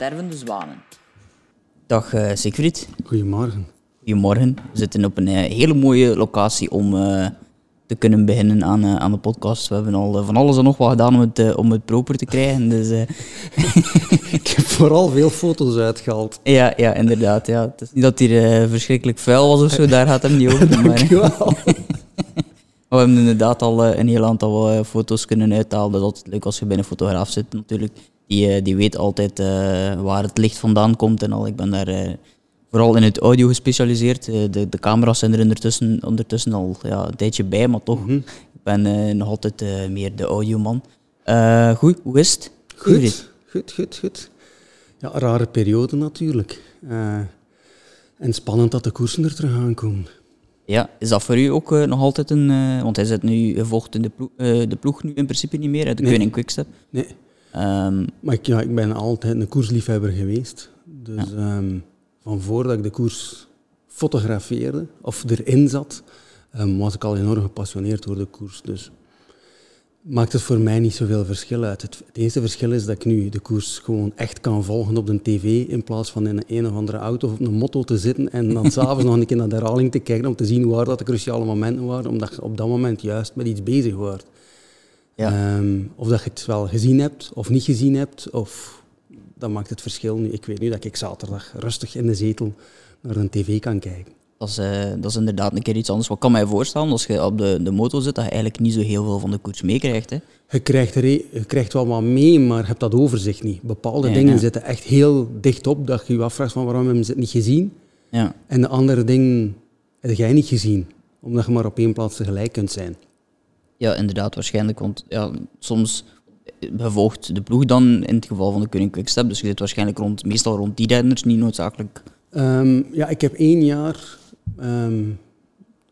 Stervende zwanen. Dag uh, Siegfried. Goedemorgen. Goedemorgen. We zitten op een uh, hele mooie locatie om uh, te kunnen beginnen aan, aan de podcast. We hebben al van alles en nog wat gedaan om het, om het proper te krijgen. Dus, Ik heb vooral veel foto's uitgehaald. Ja, ja inderdaad. Ja. Het is niet dat hier verschrikkelijk vuil was of zo, daar gaat hem niet over. maar, we hebben inderdaad al een heel aantal foto's kunnen uithalen. Dat is altijd leuk als je bij een fotograaf zit natuurlijk. Die, eh, die weet altijd uh, waar het licht vandaan komt en al. Ik ben daar uh, vooral in het audio gespecialiseerd. de, de camera's zijn er ondertussen, ondertussen al ja, een tijdje bij, maar toch. Mm Ik ben nog altijd meer de audioman. goed, hoe is het? Goed, goed, goed, goed. Ja, rare periode natuurlijk. en spannend dat de koersen er terug aankomen. Ja, is dat voor u ook nog altijd een... want hij zit nu, gevolgd in de, ploeg, de ploeg nu in principe niet meer, uit de nee. Koning Quickstep. Nee. Um, maar ik, ja, ik ben altijd een koersliefhebber geweest. Dus ja. um, van voordat ik de koers fotografeerde of erin zat, um, was ik al enorm gepassioneerd door de koers. Dus maakt het voor mij niet zoveel verschil uit. Het, het enige verschil is dat ik nu de koers gewoon echt kan volgen op de tv in plaats van in een, een of andere auto of op een motto te zitten en dan s'avonds nog een keer naar de herhaling te kijken om te zien waar dat de cruciale momenten waren, omdat je op dat moment juist met iets bezig wordt. Ja. Um, of dat je het wel gezien hebt of niet gezien hebt, of, dat maakt het verschil nu. Ik weet nu dat ik zaterdag rustig in de zetel naar een tv kan kijken. Dat is, uh, dat is inderdaad een keer iets anders. Wat kan mij voorstellen als je op de, de motor zit, dat je eigenlijk niet zo heel veel van de koers meekrijgt. Je, krijgt er, je krijgt wel wat mee, maar je hebt dat overzicht niet. Bepaalde ja, dingen ja. zitten echt heel dicht op dat je je afvraagt van waarom hebben ze het niet gezien. Ja. En de andere dingen heb jij niet gezien, omdat je maar op één plaats tegelijk kunt zijn. Ja, inderdaad, waarschijnlijk. Want ja, soms bevolgt de ploeg dan in het geval van de Koning Quickstep. Dus je zit waarschijnlijk rond, meestal rond die renners, niet noodzakelijk. Um, ja, ik heb één jaar um,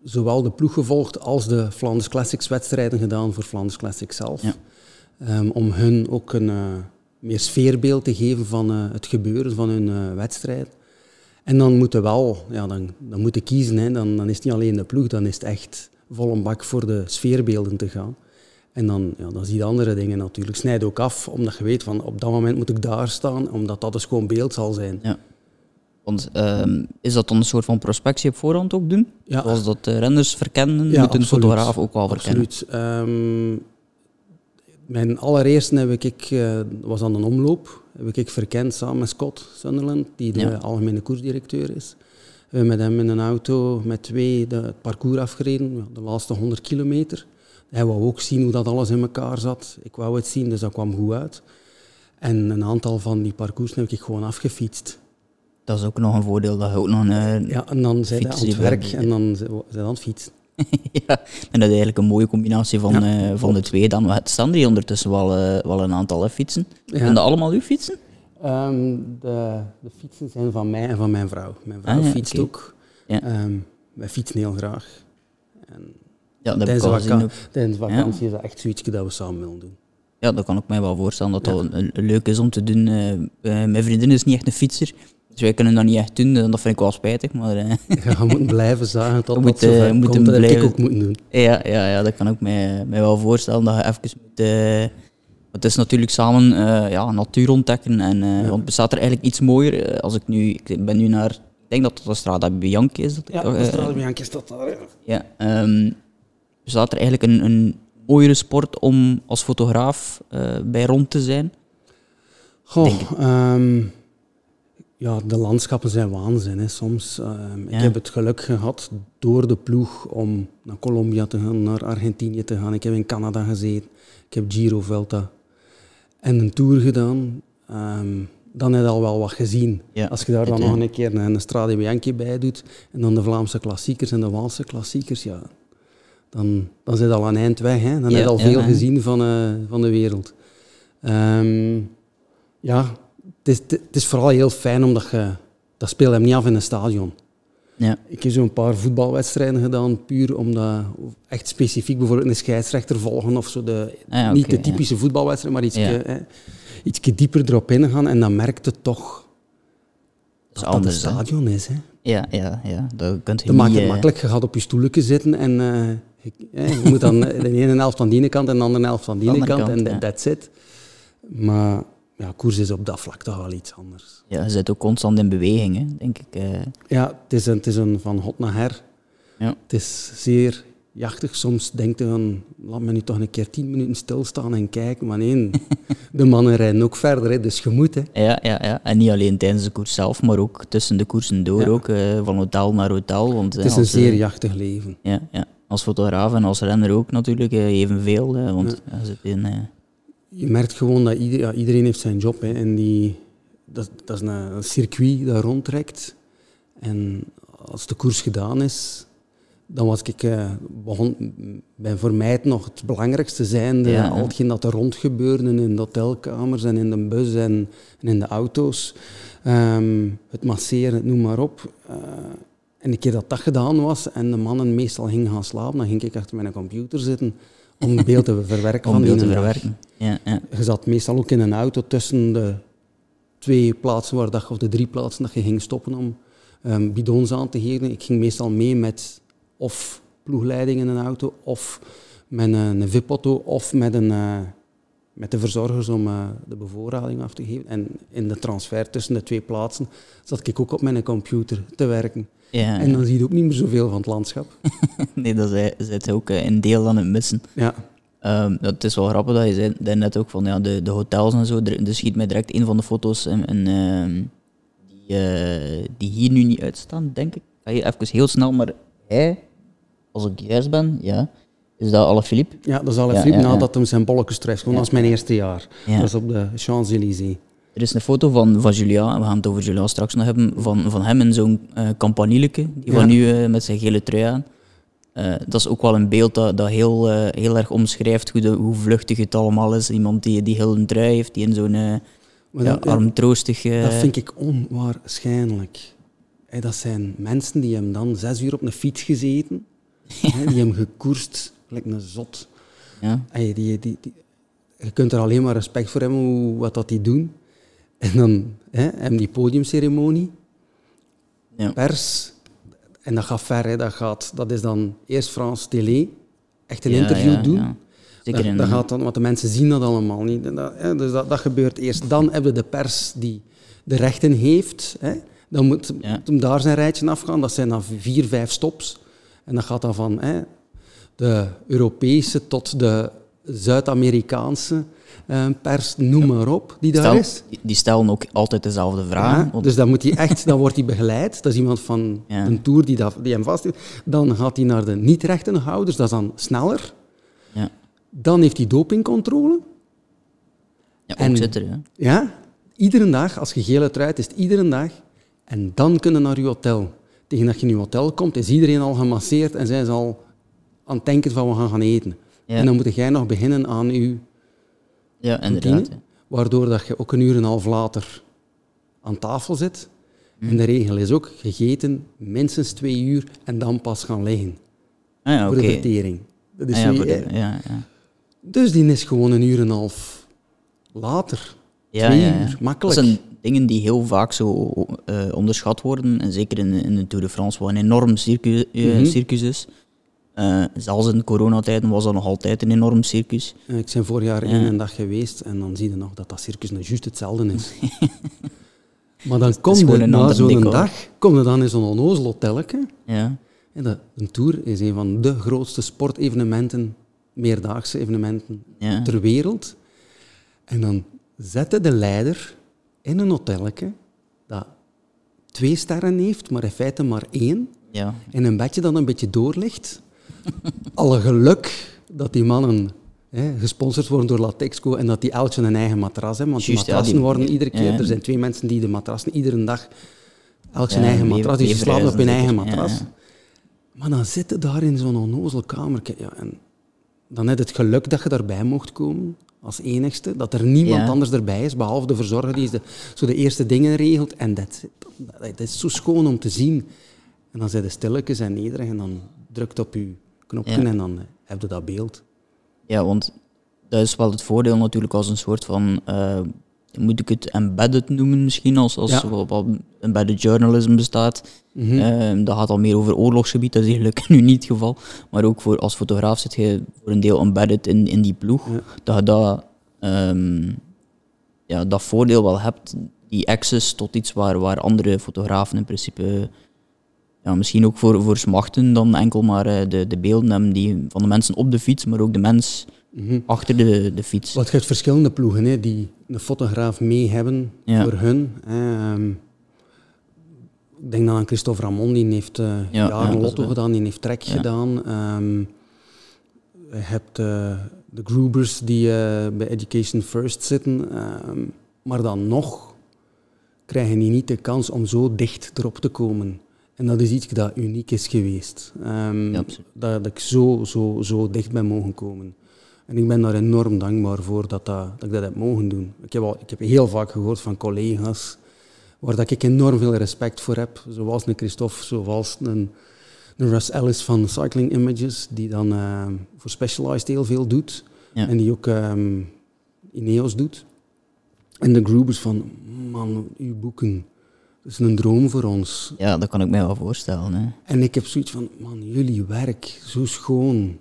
zowel de ploeg gevolgd als de Flanders Classics wedstrijden gedaan voor Flanders Classics zelf. Ja. Um, om hun ook een uh, meer sfeerbeeld te geven van uh, het gebeuren van hun uh, wedstrijd. En dan moeten wel, ja, dan, dan moeten kiezen. Hè. Dan, dan is het niet alleen de ploeg, dan is het echt vol een bak voor de sfeerbeelden te gaan. En dan, ja, dan zie je andere dingen natuurlijk. Snijd ook af, omdat je weet van op dat moment moet ik daar staan, omdat dat een schoon beeld zal zijn. Ja. Want um, is dat dan een soort van prospectie op voorhand ook doen? Ja. Zoals dat de renners verkennen, ja, moet een fotograaf ook wel verkennen? Absoluut. Um, mijn allereerste heb ik, uh, was aan een omloop, heb ik verkend samen met Scott Sunderland, die de ja. algemene koersdirecteur is. We hebben met hem in een auto met twee de, het parcours afgereden, de laatste 100 kilometer. Hij wou ook zien hoe dat alles in elkaar zat. Ik wou het zien, dus dat kwam goed uit. En een aantal van die parcours heb ik gewoon afgefietst. Dat is ook nog een voordeel, dat je ook nog een Ja, en dan zijn aan het werk en dan zijn aan het fietsen. ja, en dat is eigenlijk een mooie combinatie van, ja, uh, van de twee. Dan staan er ondertussen wel, uh, wel een aantal hè, fietsen. Ja. Dat allemaal uw fietsen? Um, de, de, fietsen zijn van mij en van mijn vrouw. Mijn vrouw ah, ja, fietst okay. ook. Ja. Um, wij fietsen heel graag. En ja, dat tijdens, de vaka tijdens de vakantie is dat echt zoiets dat we samen willen doen. Ja, dat kan ik mij wel voorstellen dat dat leuk is om te doen. Uh, mijn vriendin is niet echt een fietser, dus wij kunnen dat niet echt doen. Dat vind ik wel spijtig. Maar, uh, ja, we moeten blijven zagen tot moet, dat zover moet. Dat blijven. ik ook moeten doen. Ja, ja, ja, dat kan ik mij, mij wel voorstellen. Dat je even moet... Het is natuurlijk samen uh, ja, natuur ontdekken. En, ja. Want bestaat er eigenlijk iets mooier? Uh, als ik nu, ik ben nu naar, ik denk dat dat de Strada Bianchi is. Dat ja, de Strada Bianchi staat daar. Ja. ja um, bestaat er eigenlijk een, een mooiere sport om als fotograaf bij rond te zijn? Goh, um, ja, de landschappen zijn waanzin. Hè. Soms, um, ik heb het geluk gehad door de ploeg om naar Colombia te gaan, naar Argentinië te gaan. Ik heb in Canada gezeten. Ik heb Giro Velta en een tour gedaan, um, dan heb je al wel wat gezien. Ja, Als je daar dan nog een keer een Strade Bianchi bij doet, en dan de Vlaamse klassiekers en de Waalse klassiekers, ja, dan, dan zit al een eind weg. Hè? Dan ja, heb je al veel ja, gezien van, uh, van de wereld. Um, ja, het is, het is vooral heel fijn omdat je... Dat speelt hem niet af in een stadion. Ja. Ik heb zo'n paar voetbalwedstrijden gedaan, puur omdat echt specifiek bijvoorbeeld een scheidsrechter volgen of zo. De, ah, niet de typische ja. voetbalwedstrijd, maar iets, Ja. iets dieper erop ingaan en dan merkt het toch dat dat anders, een hè? stadion is. Hè. Ja, ja, ja. Dat kunt je Dat niet... maakt het eh, makkelijk. Je gaat op je stoeletje zitten en eh, je, eh, je moet dan de ene helft van die ene kant en de andere helft van die De ene andere kant en that- that's it. Maar ja, koers is op dat vlak toch wel iets anders. Ja, je zit ook constant in beweging, hè, denk ik. Uh. Ja, het is, een, het is een van hot naar her. Ja. Het is zeer jachtig. Soms denkt je van, laat me nu toch een keer tien minuten stilstaan en kijken. Maar nee, de mannen rijden ook verder, hè, dus je moet. Hè. Ja, ja, ja, en niet alleen tijdens de koers zelf, maar ook tussen de koersen door, ook, uh, van hotel naar hotel. Want, het is een zeer jachtig leven. Ja, ja, als fotograaf en als renner ook natuurlijk evenveel. want ja. zit in je merkt gewoon dat ja, iedereen heeft zijn job. Hè, en die, dat, dat is een, circuit dat rondtrekt. En als de koers gedaan is, dan was ik uh, begon, bij voor mij het nog het belangrijkste zijnde. Ja, al hetgeen dat er rond gebeurde in de hotelkamers en in de bus en, en in de auto's. Ehm, het masseren, noem maar op. Uh, en een keer dat dat gedaan was en de mannen meestal gingen gaan slapen, dan ging ik achter mijn computer zitten om beeld te verwerken. om beeld te verwerken. Ja, ja. Je zat meestal ook in een auto tussen de twee plaatsen waar dat, of de drie plaatsen dat je ging stoppen om um, bidons aan te geven. Ik ging meestal mee met of ploegleiding in een auto, of met een, een VIP-auto, of met, een, uh, met de verzorgers om uh, de bevoorrading af te geven. En in de transfer tussen de twee plaatsen zat ik ook op mijn computer te werken. Ja, en dan zie je ook niet meer zoveel van het landschap. nee, dat is het ook eh, een deel aan het missen. Ja. Um, het is wel grappig dat je zei net ook van ja, de, de hotels en zo. Er, schiet mij direct een van de foto's en, en uh, die, uh, die hier nu niet uitstaan, denk ik. Ga je even heel snel, maar hij, als ik juist ben, ja, is dat alle Philippe? Ja, dat is alle Philippe ja, nadat hij zijn bolletjes treft. Gewoon als mijn eerste jaar. Dat is op de Champs-Élysées. Er is een foto van, van Julia, we gaan het over Julia straks nog hebben, van, van hem in zo'n uh, die van nu uh, met zijn gele trui aan. Uh, dat is ook wel een beeld dat, dat heel, heel erg omschrijft hoe, de, hoe vluchtig het allemaal is. Iemand die, die heel een trui heeft, die in zo'n ja, armtroostig... dat vind ik onwaarschijnlijk. Hey, dat zijn mensen die hem dan zes uur op een fiets gezeten, hey, die hem gekoerst, gelijk een zot. Ja. Hey, die, die, die, je kunt er alleen maar respect voor hebben, hoe, wat dat die doen. En dan hè, hebben die podiumceremonie, ja. pers, en dat gaat ver, hè, dat, gaat, dat is dan eerst France Télé, echt een interview doen. Zeker dat, dat gaat dan, want de mensen zien dat allemaal niet. Dat, hè, dus dat, dat gebeurt eerst. Dan hebben we de pers die de rechten heeft. Hè. Dan moet hem daar zijn rijtje afgaan. Dat zijn dan vier, vijf stops. En dat gaat dan van hè, de Europese tot de Zuid-Amerikaanse uh, pers, noem maar op, die daar is. Die stellen ook altijd dezelfde vragen. Ja, dus dan, moet hij echt, dan wordt hij begeleid. Dat is iemand van een tour die, dat, die hem vasthoudt. Dan gaat hij naar de niet-rechtenhouders, dat is dan sneller. Ja. Dan heeft hij dopingcontrole. Ja, en, zit er, ja. ja. Iedere dag, als je gele truit is het iedere dag. En dan kunnen naar je hotel. Tegen dat je in je hotel komt, is iedereen al gemasseerd en zijn ze al aan het denken van we gaan gaan eten. En dan moet jij nog beginnen aan je ja, inderdaad. waardoor dat je ook een uur en een half later aan tafel zit. En de regel is ook gegeten minstens twee uur en dan pas gaan liggen. Ah, ja, voor de vertering. Dat is ah, ja, ja, ja. Dus die is gewoon een uur en een half later. twee uur, makkelijk. Dat zijn dingen die heel vaak zo uh, onderschat worden. En zeker in, in de Tour de France, wat een enorm circus, uh, mm -hmm. circus is. Uh, zelfs in coronatijden was dat nog altijd een enorm circus. ik ben vorig jaar één een dag geweest en dan zie je nog dat dat circus nou juist hetzelfde is. maar dan komt je na zo'n dag kom je dan in zo'n onnozel hotelletje. Ja. En de, een tour is een van de grootste sportevenementen, meerdaagse evenementen ter wereld. En dan zette de leider in een hotelletje dat twee sterren heeft, maar in feite maar één. Ja. En een bedje dat een beetje doorligt alle geluk dat die mannen hè, gesponsord worden door Latexco en dat die elkje een eigen matras hebben. Want die matrassen worden iedere keer... Er zijn twee mensen die de matrassen iedere dag elk zijn eigen matras, die slapen op hun eigen matras. Maar dan zitten daar in zo'n onnozel kamertje. Ja, en dan heb je het geluk dat je daarbij mocht komen, als enigste. Dat er niemand anders erbij is, behalve de verzorger die de, zo de eerste dingen regelt. En dat, dat is zo schoon om te zien. En dan zijn de stilletjes en nederig en dan drukt op je knopje en dan heb je dat beeld. Ja, want dat is wel het voordeel natuurlijk als een soort van, uh, moet ik het embedded noemen misschien, als, als ja. wat embedded journalism bestaat. Mm -hmm. dat gaat al meer over oorlogsgebied, dat is eigenlijk nu niet het geval. Maar ook voor, als fotograaf zit je voor een deel embedded in, in die ploeg. Dat je dat um, ja, dat voordeel wel hebt, die access tot iets waar, waar andere fotografen in principe ja, misschien ook voor, voor smachten dan enkel maar eh, de, de beelden hebben die, van de mensen op de fiets, maar ook de mens mhm. achter de, de fiets. Wat je hebt verschillende ploegen hè, die een fotograaf mee hebben voor hun. Ehm, ik denk dan aan Christophe Ramon, die heeft uh, ja, jaren Lotto gedaan, die heeft Trek gedaan. Um, je hebt uh, de Groubers die bij Education First zitten. Ehm, maar dan nog krijgen die niet de kans om zo dicht erop te komen. En dat is iets dat uniek is geweest. Um, dat, ik zo, zo, zo dicht ben mogen komen. En ik ben daar enorm dankbaar voor dat, dat, dat ik dat heb mogen doen. Ik heb, al, ik heb heel vaak gehoord van collega's waar dat ik enorm veel respect voor heb. Zoals een Christophe, zoals een, een Russ Ellis van Cycling Images, die dan uh, voor Specialized heel veel doet. En die ook um, Ineos doet. En de groupers van, man, uw boeken is een droom voor ons. Ja, dat kan ik mij wel voorstellen. Hè. En ik heb zoiets van, man, jullie werk, zo schoon.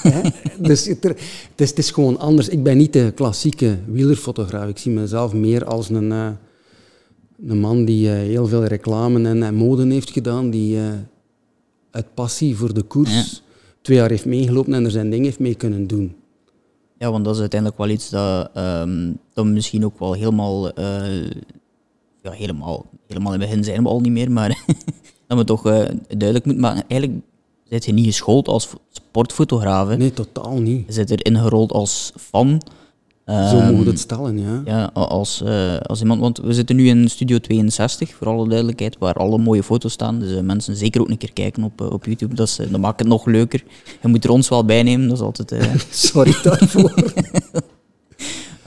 dus het, is, het, is, gewoon anders. Ik ben niet de klassieke wielerfotograaf. Ik zie mezelf meer als een, uh, een man die uh, heel veel reclame en, en moden heeft gedaan, die uh, uit passie voor de koers twee jaar heeft meegelopen en er zijn dingen heeft mee kunnen doen. Ja, want dat is uiteindelijk wel iets dat, um, dat misschien ook wel helemaal ja, helemaal, helemaal in het begin zijn we al niet meer, maar dat we toch uh, duidelijk moeten maken. Eigenlijk zit je niet geschoold als sportfotograaf. Nee, totaal niet. Je zit erin gerold als fan. Zo mogen we het stellen, ja. Ja, als, uh, als iemand, want we zitten nu in Studio 62, voor alle duidelijkheid, waar alle mooie foto's staan. Dus uh, mensen zeker ook een keer kijken op, op YouTube, dat, is, dat maakt het nog leuker. Je moet er ons wel bij nemen, dat is altijd... Sorry daarvoor.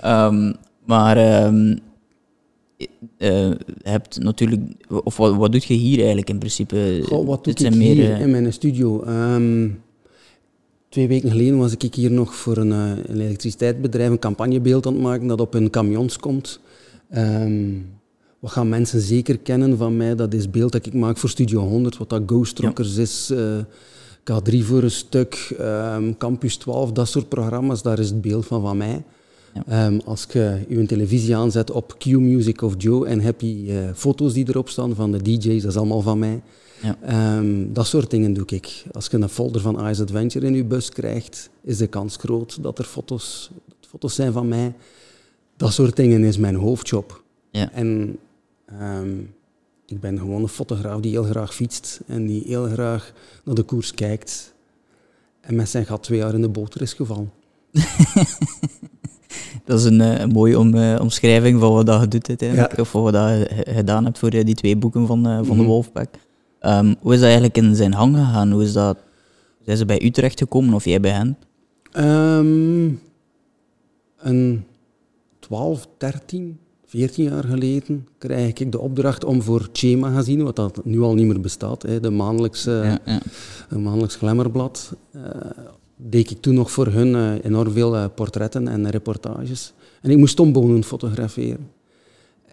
um, maar um, uh, hebt natuurlijk, of wat, wat doe je hier eigenlijk in principe? Goh, wat doe ik meer, hier in mijn studio? Um, twee weken geleden was ik hier nog voor een, uh, een elektriciteitsbedrijf een campagnebeeld aan het maken dat op hun camions komt. Um, wat gaan mensen zeker kennen van mij? Dat is beeld dat ik maak voor Studio 100, wat dat Ghost Rockers ja. is. Uh, K3 voor een stuk, um, Campus 12, dat soort programma's, daar is het beeld van van mij. Ehm, als je je televisie aanzet op Q-Music of Joe en heb je uh, foto's die erop staan van de DJ's, dat is allemaal van mij. Ja. Um, dat soort dingen doe ik. Als je een folder van Ice Adventure in je bus krijgt, is de kans groot dat er foto's, foto's zijn van mij. Dat soort dingen is mijn hoofdjob. Ja. En um, ik ben gewoon een fotograaf die heel graag fietst en die heel graag naar de koers kijkt. En met zijn gat twee jaar in de boter is gevallen. dat is een, eh, een mooie om, uh, omschrijving van wat dat je doet uiteindelijk. Of wat je gedaan hebt voor uh, die twee boeken van, van de mhm. Wolfpack. Um, hoe is dat eigenlijk in zijn hang gegaan? Hoe is dat, zijn ze bij u terechtgekomen of jij bij hen? Um, een 12, 13, 14 jaar geleden krijg ik de opdracht om voor Che magazine, wat dat nu al niet meer bestaat, hè, de maandelijkse, ja, ja. Een maandelijks glamourblad, deed ik toen nog voor hun uh, enorm veel uh, portretten en reportages. En ik moest Tom Bonen fotograferen.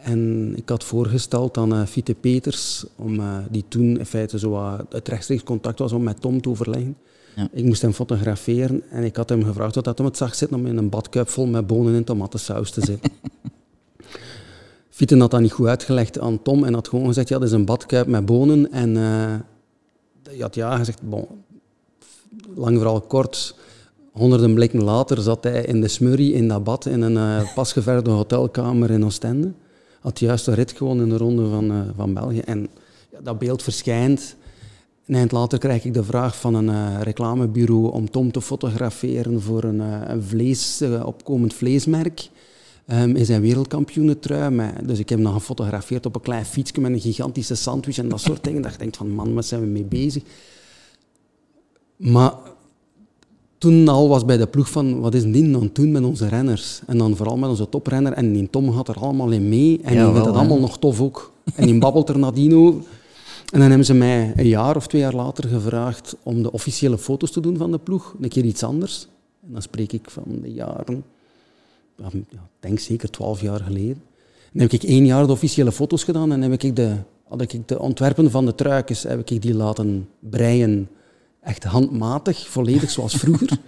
En ik had voorgesteld aan uh, Fiete Peters, om, die toen in feite zo het rechtstreeks contact was om met Tom te overleggen. Ja. Ik moest hem fotograferen en ik had hem gevraagd wat hij het zag zitten om in een badkuip vol met bonen en tomatensaus te zitten. Fiete had dat niet goed uitgelegd aan Tom en had gewoon gezegd, ja, dat is een badkuip met bonen. En hij had ja gezegd, bon, lang vooral kort, honderden blikken later zat hij in de smurrie in dat bad in een uh, pasgeverde hotelkamer in Oostende. Had juist een rit gewonnen in de ronde van, uh, van België. En ja, dat beeld verschijnt. Een eind later krijg ik de vraag van een uh, reclamebureau om Tom te fotograferen voor een, een vlees, opkomend vleesmerk. Um, in zijn wereldkampioenentrui. Dus ik heb hem dan gefotografeerd op een klein fietsje met een gigantische sandwich en dat soort dingen. Dat ik denk van, man, wat zijn we mee bezig? Maar toen al was bij de ploeg van, wat is die dan toen met onze renners? En dan vooral met onze toprenner. En die Tom gaat er allemaal in mee. En ja, die vindt het allemaal nog tof ook. En die babbelt er nadien over. En dan hebben ze mij een jaar of twee jaar later gevraagd om de officiële foto's te doen van de ploeg. Een keer iets anders. En dan spreek ik van de jaren, ja, ik denk zeker twaalf jaar geleden. dan heb ik één jaar de officiële foto's gedaan en heb ik de, had ik de ontwerpen van de truikens heb ik die laten breien echt handmatig, volledig zoals vroeger.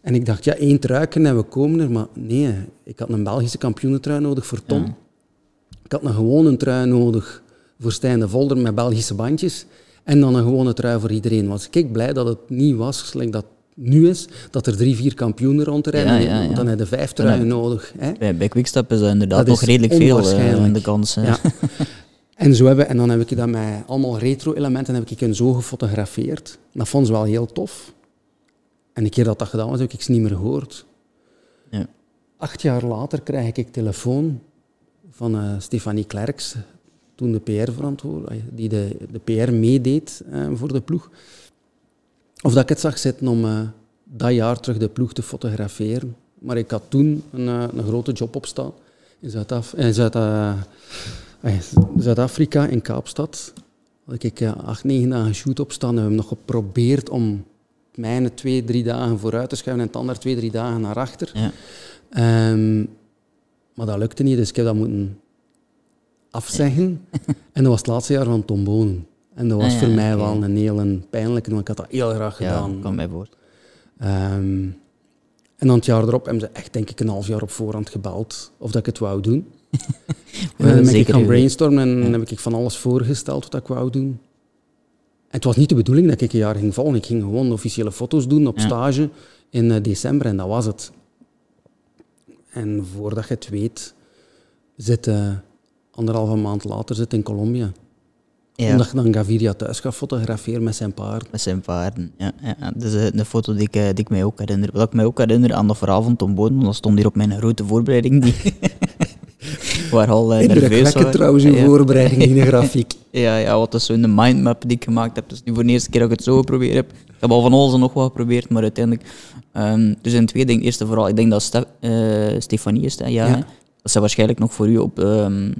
En ik dacht, ja, één truiken en we komen er. Maar nee, ik had een Belgische kampioenentrui nodig voor Tom. Ik had een gewone trui nodig voor Stijn de Volder met Belgische bandjes. En dan een gewone trui voor iedereen. Was ik blij dat het niet was, zoals dat nu is, dat er drie, vier kampioenen rondrijden. Ja, ja, Dan heb je vijf truien nodig. Hè? Bij, bij Quickstep is dat inderdaad nog redelijk veel uh, in de kans. Ja. en, zo hebben, en dan heb ik dat met allemaal retro-elementen heb ik hen zo gefotografeerd. Dat vond ze wel heel tof. En een keer dat dat gedaan was, heb ik ze niet meer gehoord. Ja. Acht jaar later krijg ik telefoon van uh, Stefanie Klerks, toen de PR-verantwoordelijke, eh, die de, de PR meedeed uh, voor de ploeg. Of dat ik het zag zitten om uh, dat jaar terug de ploeg te fotograferen. Maar ik had toen een, een grote job opstaan in Zuid-Afrika, in Kaapstad. Had ik acht, negen dagen shoot opstaan en we hebben nog geprobeerd om mijne twee, drie dagen vooruit te schuiven en het andere twee, drie dagen naar achter. Ja. Um, maar dat lukte niet, dus ik heb dat moeten afzeggen. en dat was het laatste jaar van Tom Bonen. En dat was ah, voor mij wel een heel pijnlijke, want ik had dat heel graag gedaan. Ja, kan mij voor. Um, en dan het jaar erop hebben ze echt, denk ik, een half jaar op voorhand gebeld of dat ik het wou doen. en dan ben ik gaan brainstormen en dan heb ik van alles voorgesteld wat ik wou doen het was niet de bedoeling dat ik een jaar ging volgen. Ik ging gewoon officiële foto's doen op stage in uh, december en dat was het. En voordat je het weet, zit uh, anderhalve maand later zit in Colombia. Ja. Omdat je dan Gaviria thuis gaat fotograferen met zijn paard. Met zijn paarden, ja. ja. Dat is een foto die ik, die ik mij ook herinner. Wat ik mij ook herinner aan de verhaal van Tom Boden, dat stond hier op mijn grote voorbereiding. Die waar al uh, nerveus waren. trouwens uw voorbereiding in de grafiek. ja, ja, wat is zo in de mindmap die ik gemaakt heb. Dus nu voor de eerste keer dat ik het zo geprobeerd heb. Ik heb al van alles en nog wat geprobeerd, maar uiteindelijk... Um, dus in twee dingen. Eerste vooral, ik denk dat uh, Stefanie is, hè, ja, ja. dat ze waarschijnlijk nog voor u op... Um,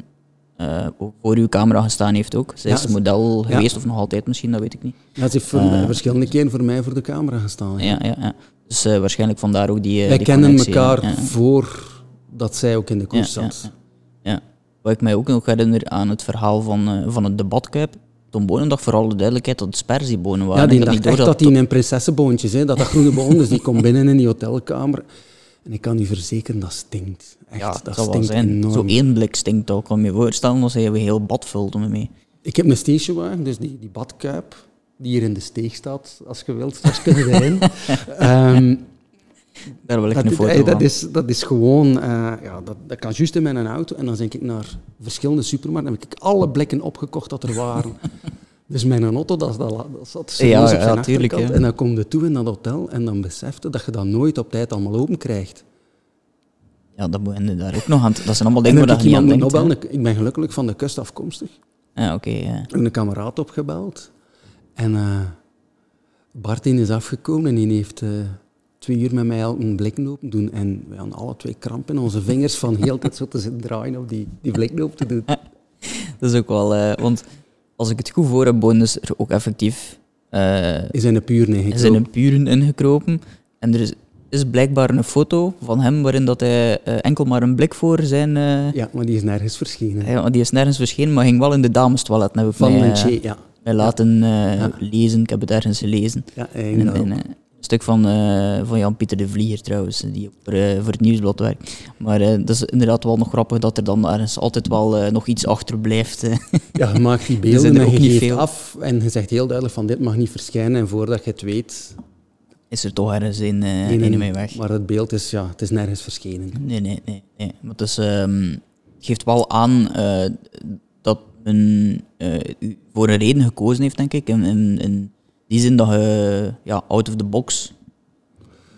uh, voor uw camera gestaan heeft ook. Zij is model geweest, of nog altijd misschien, dat weet ik niet. Ja, ze heeft voor, uh, verschillende keren voor mij voor de camera gestaan. Ja, ja, ja. Dus uh, waarschijnlijk vandaar ook die. Wij die kennen elkaar voordat zij ook in de koers zat. Wat ik mij ook nog herinner aan het verhaal van, uh, van het debatkuip. Tom Bonen dacht voor alle duidelijkheid dat het sperziebonen waren. Ja, die dacht echt dat die een prinsessenboontjes, hè, dat dat groene boon, dus die komt binnen in die hotelkamer. En ik kan u verzekeren, dat stinkt. Echt, ja, dat, dat stinkt enorm. Zo één blik stinkt ook. Kan je voorstellen als een heel bad vult mee. Ik heb een stationwagen, dus die, die badkuip, die hier in de steeg staat, als je wilt, straks kunnen erin. um, Daar wil ik dat, een foto. Dat is, dat is gewoon... Uh, ja, dat, dat kan juist in mijn auto. En dan denk ik naar verschillende supermarkten. Dan heb ik alle blikken opgekocht dat er waren. dus mijn auto, dat, dat, dat zat zo ja, op zijn ja, tuurlijk, ja. En dan kom je toe in dat hotel en dan besefte dat je dat nooit op tijd allemaal open krijgt. Ja, dat moet je daar ook nog aan... Dat zijn allemaal dingen waar je niet aan denkt. Nobel, ik ben gelukkig van de kust afkomstig. Ja, oké. Okay, ja. Ik heb een kameraad opgebeld. En uh, Bartin is afgekomen en die heeft... Uh, twee uur met mij een bliknoop doen. En we hadden alle twee krampen in onze vingers van heel tijd zo te zitten draaien op die, die bliknoop te doen. dat is ook wel... Uh, want als ik het goed voor heb, is er ook effectief... Uh, is in een puren ingekropen. Is in een puren ingekropen. En er is, is blijkbaar een foto van hem waarin dat hij uh, enkel maar een blik voor zijn... ja, maar die is nergens verschenen. Ja, die is nergens verschenen, maar ging wel in de damestoilet. Van Menché, ja. Mij laten ja. lezen, ik heb het ergens gelezen. Ja, eigenlijk stuk van, uh, van Jan-Pieter de Vlieger trouwens, die voor, uh, voor het nieuwsblad werkt. Maar uh, dat is inderdaad wel nog grappig dat er dan ergens altijd wel nog iets achterblijft. ja, je maakt die beelden en je geeft veel. af en je zegt heel duidelijk van dit mag niet verschijnen en voordat je het weet... Is er toch ergens een, nee, nee, mee weg. Maar het beeld is, ja, het is nergens verschenen. Nee, nee, nee. nee. Maar het, is, um, geeft wel aan dat men voor een reden gekozen heeft, denk ik, in, in die zin dat je ja, out of the box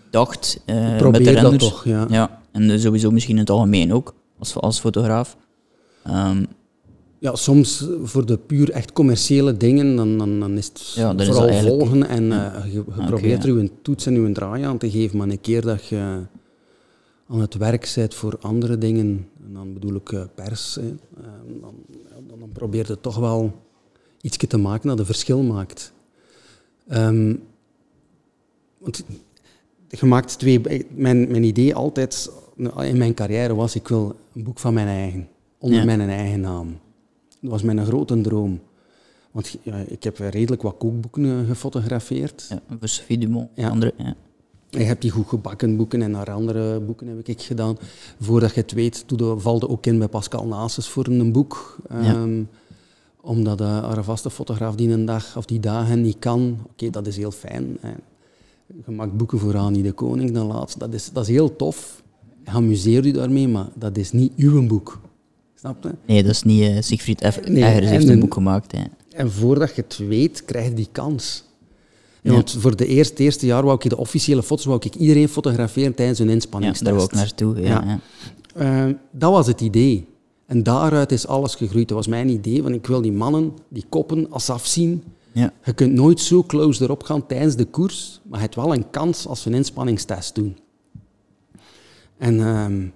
dacht uh, met de renders. dat toch, ja. ja. En sowieso misschien in het algemeen ook, als, als fotograaf. Um, ja, soms voor de puur echt commerciële dingen, dan, dan, dan is het ja, vooral is volgen en uh, je, je probeert er je toets en je draai aan te geven, maar een keer dat je aan het werk bent voor andere dingen, en dan bedoel ik uh, pers, hè, dan, dan, dan probeer je toch wel iets te maken dat een verschil maakt. Um, want je maakt twee... Mijn, mijn idee altijd in mijn carrière was, ik wil een boek van mijn eigen. Onder mijn eigen naam. Dat was mijn grote droom. Want ja, ik heb redelijk wat kookboeken eh, gefotografeerd. Ja, voor Sophie Dumont. Ja. Andere, ja. Je hebt die goed gebakken boeken en naar andere boeken heb ik gedaan. Voordat je het weet, valde ook in bij Pascal Nasus voor een boek. Ehm, omdat de een vaste fotograaf die een dag of die dagen niet kan. Oké, dat is heel fijn. Je maakt boeken voor Annie de Koning dan laatst. Dat is, dat is heel tof. Je amuseert u daarmee, maar dat is niet uw boek. Snap je? Nee, dat is niet uh, Siegfried F. Nee, heeft een boek gemaakt. Hè. En voordat je het weet, krijg je die kans. Want voor de eerste, eerste jaar wou ik de officiële foto's wou ik iedereen fotograferen tijdens een inspanningstest. Ja, daar wou ik naartoe. Ja, ja. Uh, dat was het idee. En daaruit is alles gegroeid. Dat was mijn idee, want ik wil die mannen, die koppen, als afzien. Ja. Je kunt nooit zo close erop gaan tijdens de koers, maar je hebt wel een kans als we een inspanningstest doen. En um,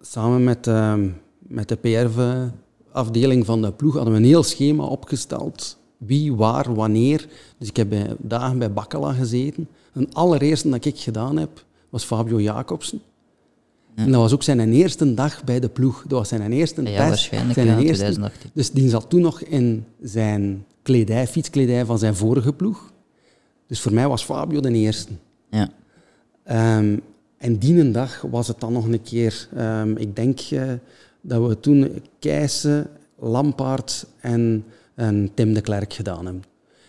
samen met, um, met de PR-afdeling van de ploeg hadden we een heel schema opgesteld. Wie, waar, wanneer. Dus ik heb bij, dagen bij Bakkela gezeten. Een allereerste dat ik gedaan heb, was Fabio Jacobsen. En dat was ook zijn eerste dag bij de ploeg. Dat was zijn eerste ja, Waarschijnlijk, zijn eerste, 2018. Dus die zat toen nog in zijn kledij, fietskledij van zijn vorige ploeg. Dus voor mij was Fabio de eerste. Ja. Um, en die dag was het dan nog een keer, um, ik denk uh, dat we toen Keijsen, Lampaard en, en, Tim de Klerk gedaan hebben.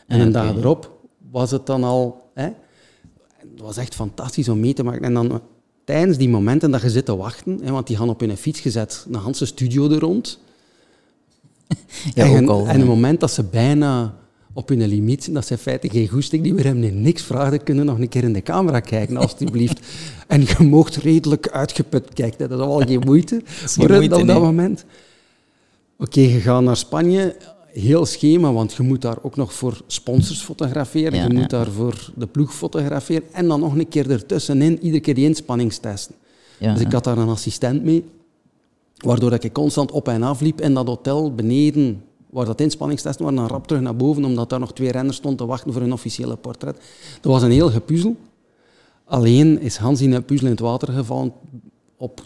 En een dag erop was het dan al... Hè, het was echt fantastisch om mee te maken. En dan tijdens die momenten dat je zit te wachten, hè, want die gaan op hun fiets gezet, een Hanse studio er rond. ja, en, ook al, en het moment dat ze bijna op hun limiet, dat ze in feite geen goesting, die we hem niks vragen, kunnen nog een keer in de camera kijken, alstublieft. en je moogt redelijk uitgeput kijken, dat is al geen moeite voor op dat moment. Oké, je gaat naar Spanje, heel schema, want je moet daar ook nog voor sponsors fotograferen, je moet daar voor de ploeg fotograferen en dan nog een keer ertussenin iedere keer die inspanningstesten. dus ik had daar een assistent mee, waardoor ik constant op en af liep in dat hotel beneden, waar dat inspanningstesten waren, dan rap terug naar boven, omdat daar nog twee renners stonden te wachten voor een officiële portret. Dat was een heel gepuzzel. Alleen is Hans in een puzzel in het water gevallen op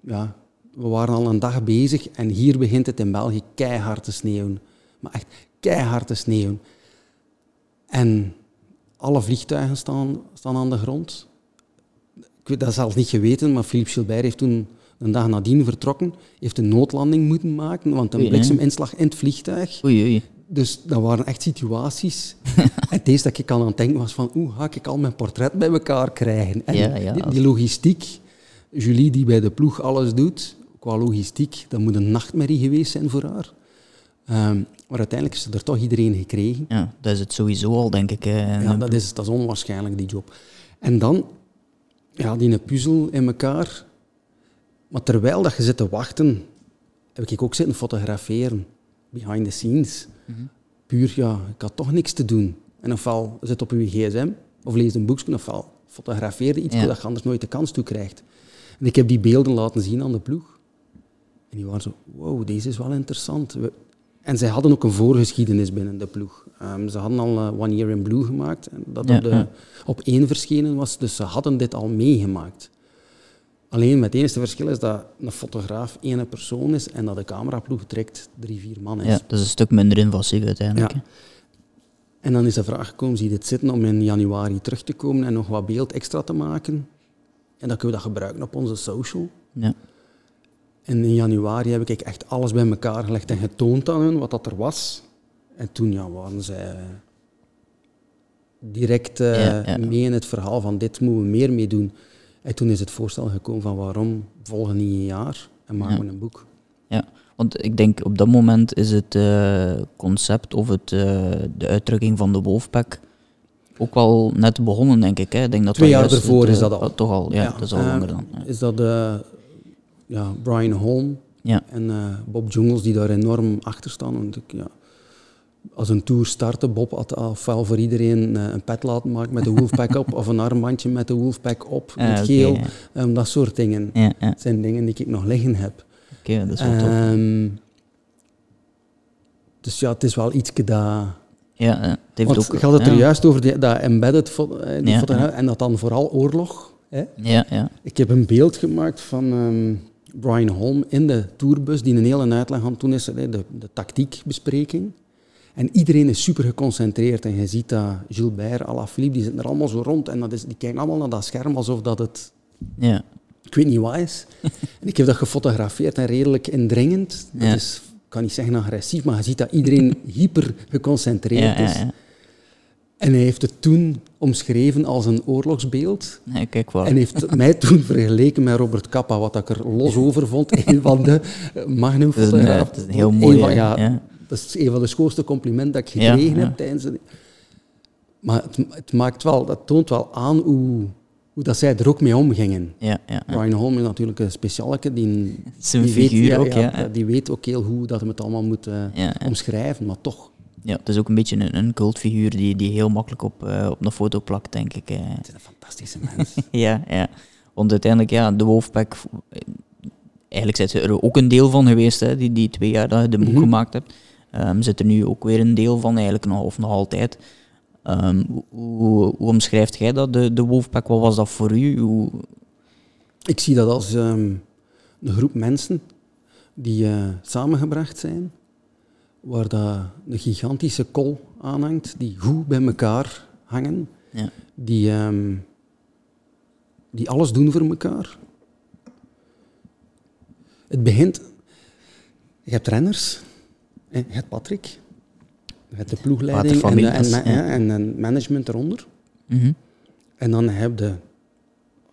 ja, we waren al een dag bezig en hier begint het in België keihard te sneeuwen maar echt keihard te sneeuwen. En alle vliegtuigen staan, staan aan de grond. Ik weet dat zelfs niet geweten, maar Philippe Gilbert heeft toen een dag nadien vertrokken, heeft een noodlanding moeten maken, want een blikseminslag in het vliegtuig. Oei, oei. Dus dat waren echt situaties. en het eerste dat ik aan het denken was van, hoe ga ik al mijn portret bij elkaar krijgen? En ja, ja. Die, die, logistiek, Julie die bij de ploeg alles doet, qua logistiek, dat moet een nachtmerrie geweest zijn voor haar. Um, maar uiteindelijk is er toch iedereen gekregen. Ja, dat is het sowieso al, denk ik. Ja, dat is, dat is onwaarschijnlijk, die job. En dan, ja, die puzzel in elkaar. Maar terwijl dat je zit te wachten, heb ik ook zitten fotograferen. Behind the scenes. Mhm. Puur, ja, ik had toch niks te doen. En ofwel zit op je gsm, of lees een boekje, ofwel fotografeer iets ja. dat je anders nooit de kans toe krijgt. En ik heb die beelden laten zien aan de ploeg. En die waren zo, wow, deze is wel interessant. En zij hadden ook een voorgeschiedenis binnen de ploeg. Um, ze hadden al uh, One Year in Blue gemaakt, dat op, de, op één verschenen was, dus ze hadden dit al meegemaakt. Alleen met het enige verschil is dat een fotograaf één persoon is en dat de cameraploeg trekt drie, vier man is. Ja, dat is een stuk minder invasief uiteindelijk. Ja. En dan is de vraag gekomen, zie je dit zitten om in januari terug te komen en nog wat beeld extra te maken? En dan kunnen we dat gebruiken op onze social. Ja. En in januari heb ik echt alles bij elkaar gelegd en getoond aan hun wat dat er was. En toen ja, waren zij direct uh, mee in het verhaal van dit moeten we meer mee doen. En toen is het voorstel gekomen van waarom volgen niet een jaar en maken we een boek. Ja, want ik denk op dat moment is het uh, concept of het, uh, de uitdrukking van de Wolfpack ook wel net begonnen, denk ik. Hè. Ik denk dat Twee jaar ervoor is dat al. Toch al, ja, dat is al langer dan. Is dat de ja, Brian Holm ja. en uh, Bob Jungels die daar enorm achter staan. Want ik, ja, als een tour startte, Bob had ofwel voor iedereen uh, een pet laten maken met de Wolfpack op, of een armbandje met de Wolfpack op, ah, met geel. Um, dat soort dingen. Ja, Dat zijn dingen die ik nog liggen heb. Oké, dat is wel. Ehm, dus ja, het is wel iets dat... Ja, het heeft Want ook... Je had het er juist over, die, dat embedded fo eh, die en dat dan vooral oorlog. Hè? Ja, ja. Ik heb een beeld gemaakt van... Um, Brian Holm in de tourbus, die een hele uitleg aan toen is, de, de tactiekbespreking. En iedereen is super geconcentreerd. En je ziet dat Gilbert, Alaphilippe, die zitten er allemaal zo rond. En dat is, die kijken allemaal naar dat scherm alsof dat het... Ja. Ik weet niet wat is. en ik heb dat gefotografeerd en redelijk indringend. Dat is, ik kan niet zeggen agressief, maar je ziet dat iedereen hyper geconcentreerd is. Ja, en hij heeft het toen omschreven als een oorlogsbeeld. Nee, kijk wel. En heeft mij toen vergeleken met Robert Kappa, wat ik er los over vond. Een van de magnum Dat is een, dat is een heel mooi... Van, ja, Dat is een van de schoonste complimenten dat ik gekregen heb tijdens... De... Maar het, het, maakt wel, dat toont wel aan hoe, hoe dat zij er ook mee omgingen. Ja, ja, Ryan Holm is natuurlijk een specialeke. Die, Zijn die figuur weet, ook, ja, Die weet ook heel hoe dat hij het allemaal moet uh, omschrijven, maar toch ja, het is ook een beetje een, een cultfiguur die, die heel makkelijk op, uh, op een foto plakt, denk ik. Uh. Het is een fantastische mens. ja, ja, want uiteindelijk, ja, de Wolfpack, eh, eigenlijk zijn ze er ook een deel van geweest, hè, die, die twee jaar dat je de boek mm -hmm. gemaakt hebt. Um, zit er nu ook weer een deel van, eigenlijk nog, of nog altijd. Um, hoe, hoe, omschrijft jij dat, de, de Wolfpack? Wat was dat voor u? Hoe... Ik zie dat als um, een groep mensen die uh, samengebracht zijn waar dat een gigantische kol aanhangt, die goed bij elkaar hangen, ja. die, um, die alles doen voor elkaar. Het begint... Je hebt renners, je hebt Patrick, je hebt de ploegleiding en, de, en, ja. en, en, management eronder. Mm -hmm. En dan heb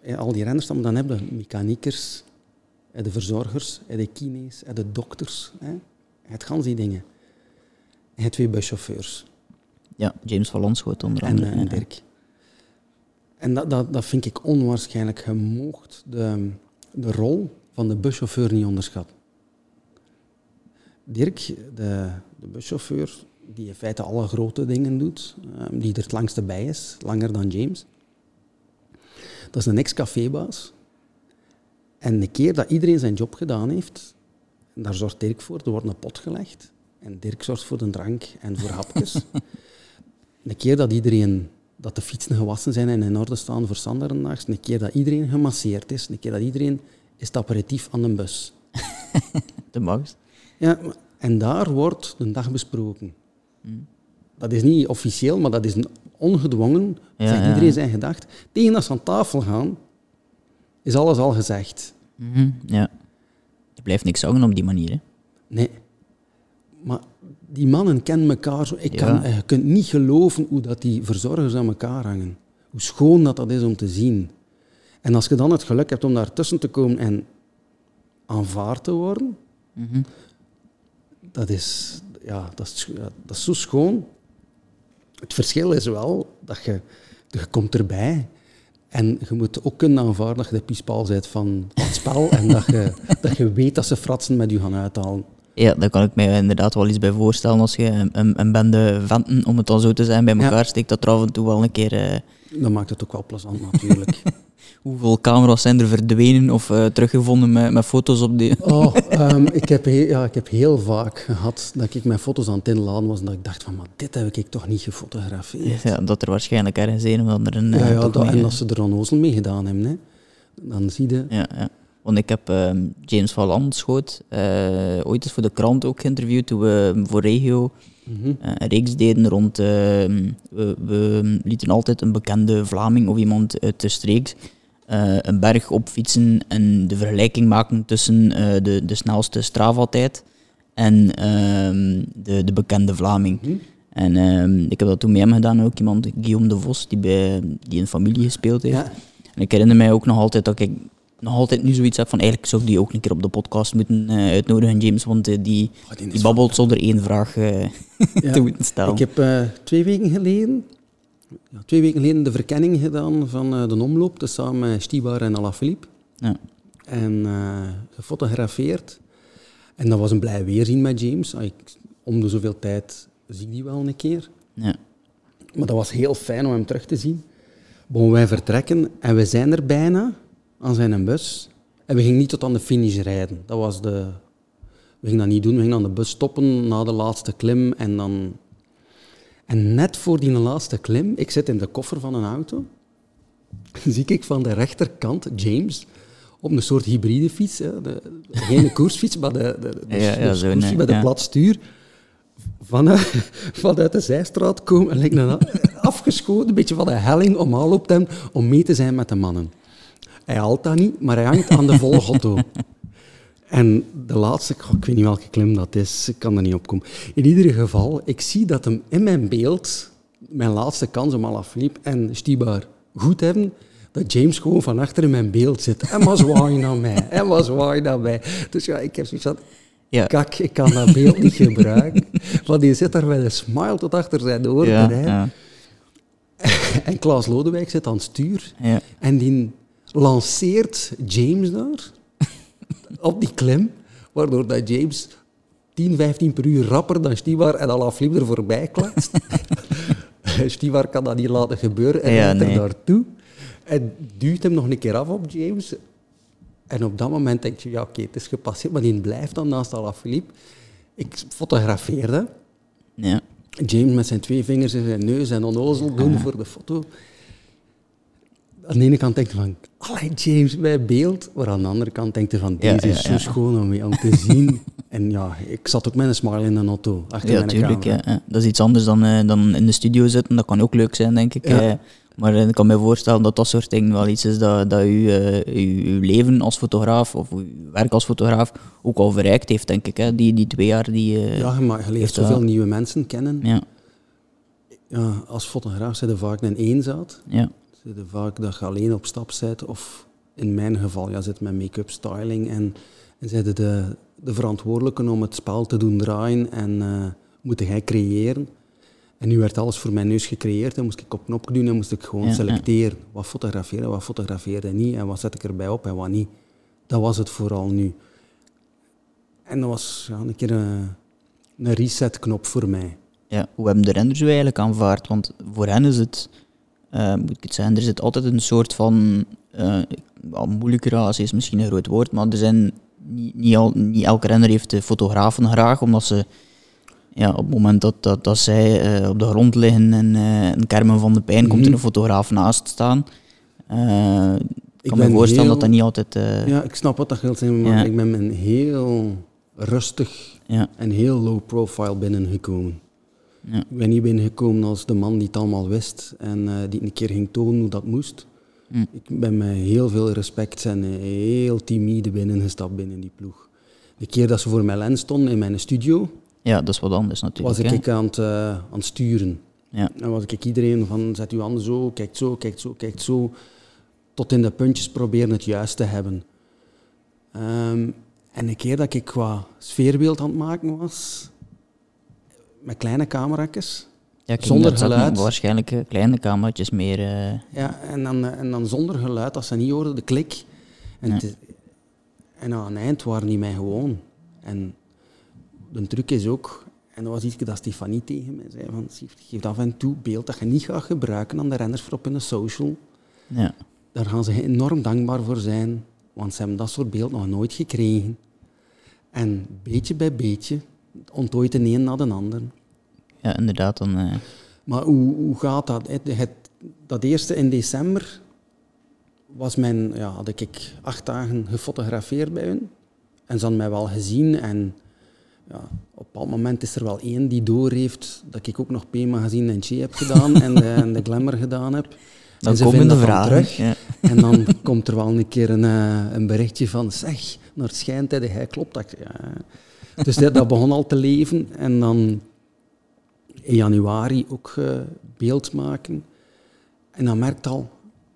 je al die renners, dan heb je mechaniekers, de verzorgers, de kines, de dokters. Het gaan die dingen. En twee buschauffeurs. Ja, James van Landschoot onder andere. En, en Dirk. En dat, dat, dat vind ik onwaarschijnlijk. Je moogt de, de rol van de buschauffeur niet onderschatten. Dirk, de, de buschauffeur, die in feite alle grote dingen doet, um, die er het langste bij is, langer dan James. Dat is een ex-cafébaas. En de keer dat iedereen zijn job gedaan heeft, daar zorgt Dirk voor, er wordt een pot gelegd. En Dirk zorgt voor de drank en voor hapjes. een keer dat iedereen, dat de fietsen gewassen zijn en in orde staan voor Sanderendaags, een keer dat iedereen gemasseerd is, een keer dat iedereen is het aperitief aan de bus. de max. Ja, en daar wordt de dag besproken. Hmm. Dat is niet officieel, maar dat is een ongedwongen. Ja, zegt iedereen ja. zijn gedacht. Tegen als ze aan tafel gaan, is alles al gezegd. Mm -hmm, ja. Je blijft niks zeggen op die manier. Hè? Nee. Maar die mannen kennen elkaar zo. Ik kan, Je kunt niet geloven hoe dat die verzorgers aan elkaar hangen. Hoe schoon dat, dat is om te zien. En als je dan het geluk hebt om daartussen te komen en aanvaard te worden, mm -hmm. dat, is, ja, dat, is, dat is zo schoon. Het verschil is wel dat je, je komt erbij en je moet ook kunnen aanvaarden dat je de piespaal bent van het spel en dat je, dat je weet dat ze fratsen met je gaan uithalen. Ja, daar kan ik me inderdaad wel iets bij voorstellen. Als je een, een bende venten, om het dan zo te zijn, bij elkaar ja. steekt, dat er af en toe wel een keer... Uh... Dat maakt het ook wel plezant, natuurlijk. Hoeveel camera's zijn er verdwenen of uh, teruggevonden met, met foto's op die... oh, um, ik, heb heel, ja, ik heb heel vaak gehad dat ik mijn foto's aan het inladen was en dat ik dacht van, maar dit heb ik toch niet gefotografeerd. Ja, dat er waarschijnlijk ergens een of ander... Een, ja, ja dat, en als ze er dan ozel mee gedaan hebben, hè, dan zie je... Ja, ja. Want ik heb uh, James van Landschoot uh, ooit eens voor de krant ook geïnterviewd toen we voor Regio mm -hmm. uh, een reeks deden rond... We, we, lieten altijd een bekende Vlaming of iemand uit de streek een berg opfietsen en de vergelijking maken tussen de, de snelste Strava-tijd en ehm, de, de bekende Vlaming. Mm -hmm. En ehm, ik heb dat toen met hem gedaan, ook iemand, Guillaume de Vos, die, bij, die in familie gespeeld heeft. Ja. En ik herinner mij ook nog altijd dat ik nog altijd nu zoiets heb van eigenlijk zou ik die ook een keer op de podcast moeten uh, uitnodigen, James, want uh, die, oh, die, die babbelt zonder één vraag uh, ja, te moeten stellen. Ik heb twee weken geleden, ja, twee weken geleden de verkenning gedaan van de omloop, dus samen met Stibar en Alaphilippe. Ja. En gefotografeerd. En dat was een blij weerzien met James. Ik, om de zoveel tijd zie ik die wel een keer. Ja. Maar dat was heel fijn om hem terug te zien. Bon, wij vertrekken en we zijn er bijna aan zijn bus. En we gingen niet tot aan de finish rijden. Dat was de... We gingen dat niet doen. We gingen aan de bus stoppen na de laatste klim. En, dan... en net voor die laatste klim, ik zit in de koffer van een auto, zie ik van de rechterkant James op een soort hybride fiets. Hè. De, geen koersfiets, maar de, de, de, ja, ja, de koersfiets met een plat stuur. vanuit, vanuit de zijstraat komen en lijkt afgeschoten, een beetje van de helling omhaal op hem om mee te zijn met de mannen. Hij haalt dat niet, maar hij hangt aan de volle gotto. En de laatste, ik weet niet welke klim dat is, ik kan er niet op komen. In ieder geval, ik zie dat hem in mijn beeld, mijn laatste kans om Alaphilippe en Stibar goed hebben, dat James gewoon van achter in mijn beeld zit. En was zwaaien naar mij. En was zwaaien naar mij. Dus ja, ik heb zoiets van, ja. kak, ik kan dat beeld niet gebruiken. Want die zit daar met een smile tot achter zijn oren ja, ja. En Klaas Lodewijk zit aan het stuur. Ja. En die lanceert James daar op die klim, waardoor dat James 10, 15 per uur rapper dan Stivar en Alaphilippe er voorbij klatst. Stivar kan dat niet laten gebeuren en ja, rijdt er naartoe. En duwt hem nog een keer af op James. En op dat moment denk je, ja oké, het is gepasseerd, maar die blijft dan naast Alaphilippe. Ik fotografeerde. Ja. James met zijn twee vingers in zijn neus en onnozel doen voor de foto aan de ene kant denk je van, allee James, bij beeld. Maar aan de andere kant denk je van, deze is zo schoon om, om te zien. en ja, ik zat ook met een smile in de auto, achter ja, mijn tuurlijk, Ja, Dat is iets anders dan, uh, dan in de studio zitten. Dat kan ook leuk zijn, denk ik. Uh, maar ik kan me voorstellen dat dat soort dingen wel iets is dat, dat u, uw, leven als fotograaf of uw werk als fotograaf ook al verrijkt heeft, denk ik. Hè? Die, die twee jaar die... ja, maar je leert zoveel nieuwe mensen kennen. Ja. Ja, als fotograaf zit je vaak een eenzaad. Ja zitten vaak dat je alleen op stap zit, of in mijn geval, ja, zit met make-up, styling en, en de, de verantwoordelijke om het spel te doen draaien en uh, moet jij creëren. En nu werd alles voor mijn neus gecreëerd en moest ik op knop doen en moest ik gewoon selecteren. Wat fotograferen, wat fotografeerde niet en wat zet ik erbij op en wat niet. Dat was het vooral nu. En dat was ja, een keer een, een resetknop voor mij. Ja, hoe hebben de renners u eigenlijk aanvaard? Want voor hen is het uh, moet ik het zeggen, er zit altijd een soort van, uh, moeilijke relatie is misschien een groot woord, maar er zijn niet, niet, al, niet elke renner heeft de fotografen graag, omdat ze ja, op het moment dat, dat, dat zij uh, op de grond liggen en een kermen van de pijn, mm -hmm. komt er mhm. een fotograaf naast staan. Ik kan me voorstellen dat dat niet altijd... ja, ik snap wat dat zijn, maar ja. ik ben heel rustig ja. en heel low profile binnengekomen. Ja. Ik ben niet binnengekomen als de man die het allemaal wist en uh, die een keer ging tonen hoe dat moest. Ik ben met heel veel respect en heel timide binnengestapt binnen die ploeg. De keer dat ze voor mijn lens stonden in mijn studio... Ja, dat is wat anders natuurlijk. Was ik aan het, uh, aan het sturen. Ja. En was ik iedereen van, zet uw handen zo, kijk zo, kijk zo, kijk zo. Tot in de puntjes proberen het juist te hebben. Um, en een keer dat ik qua sfeerbeeld aan het maken was, met kleine camera's. Ja, zonder geluid. Waarschijnlijk eh, kleine camera's meer. Uh... Ja, en dan, eh, en dan zonder geluid, als ze niet hoorden, de klik. En, en aan het eind waren die mij gewoon. En de truc is ook, en dat was iets dat Stefanie tegen mij zei, van, geef af en toe beeld dat je niet gaat gebruiken aan de renners voor op hun social. Ja. Daar gaan ze enorm dankbaar voor zijn, want ze hebben dat soort beeld nog nooit gekregen. En beetje bij beetje ontdooit de een na de ander. Ja, inderdaad. Dan, uh... Maar hoe, hoe gaat dat? Het, dat eerste in december was mijn, ja, had ik acht dagen gefotografeerd bij hun. En ze hadden mij wel gezien. En ja, op een bepaald moment is er wel één die doorheeft dat ik ook nog P-magazine en Che heb gedaan en, de, en de Glamour gedaan heb. Dan en ze komen de vragen terug. Ja. En dan komt er wel een keer een, eh, een berichtje van, zeg, naar het schijnt, hij klopt. Dat, ja. Dus dat, dat, begon al te leven. En dan in januari ook uh, beeld maken. En dan merkt al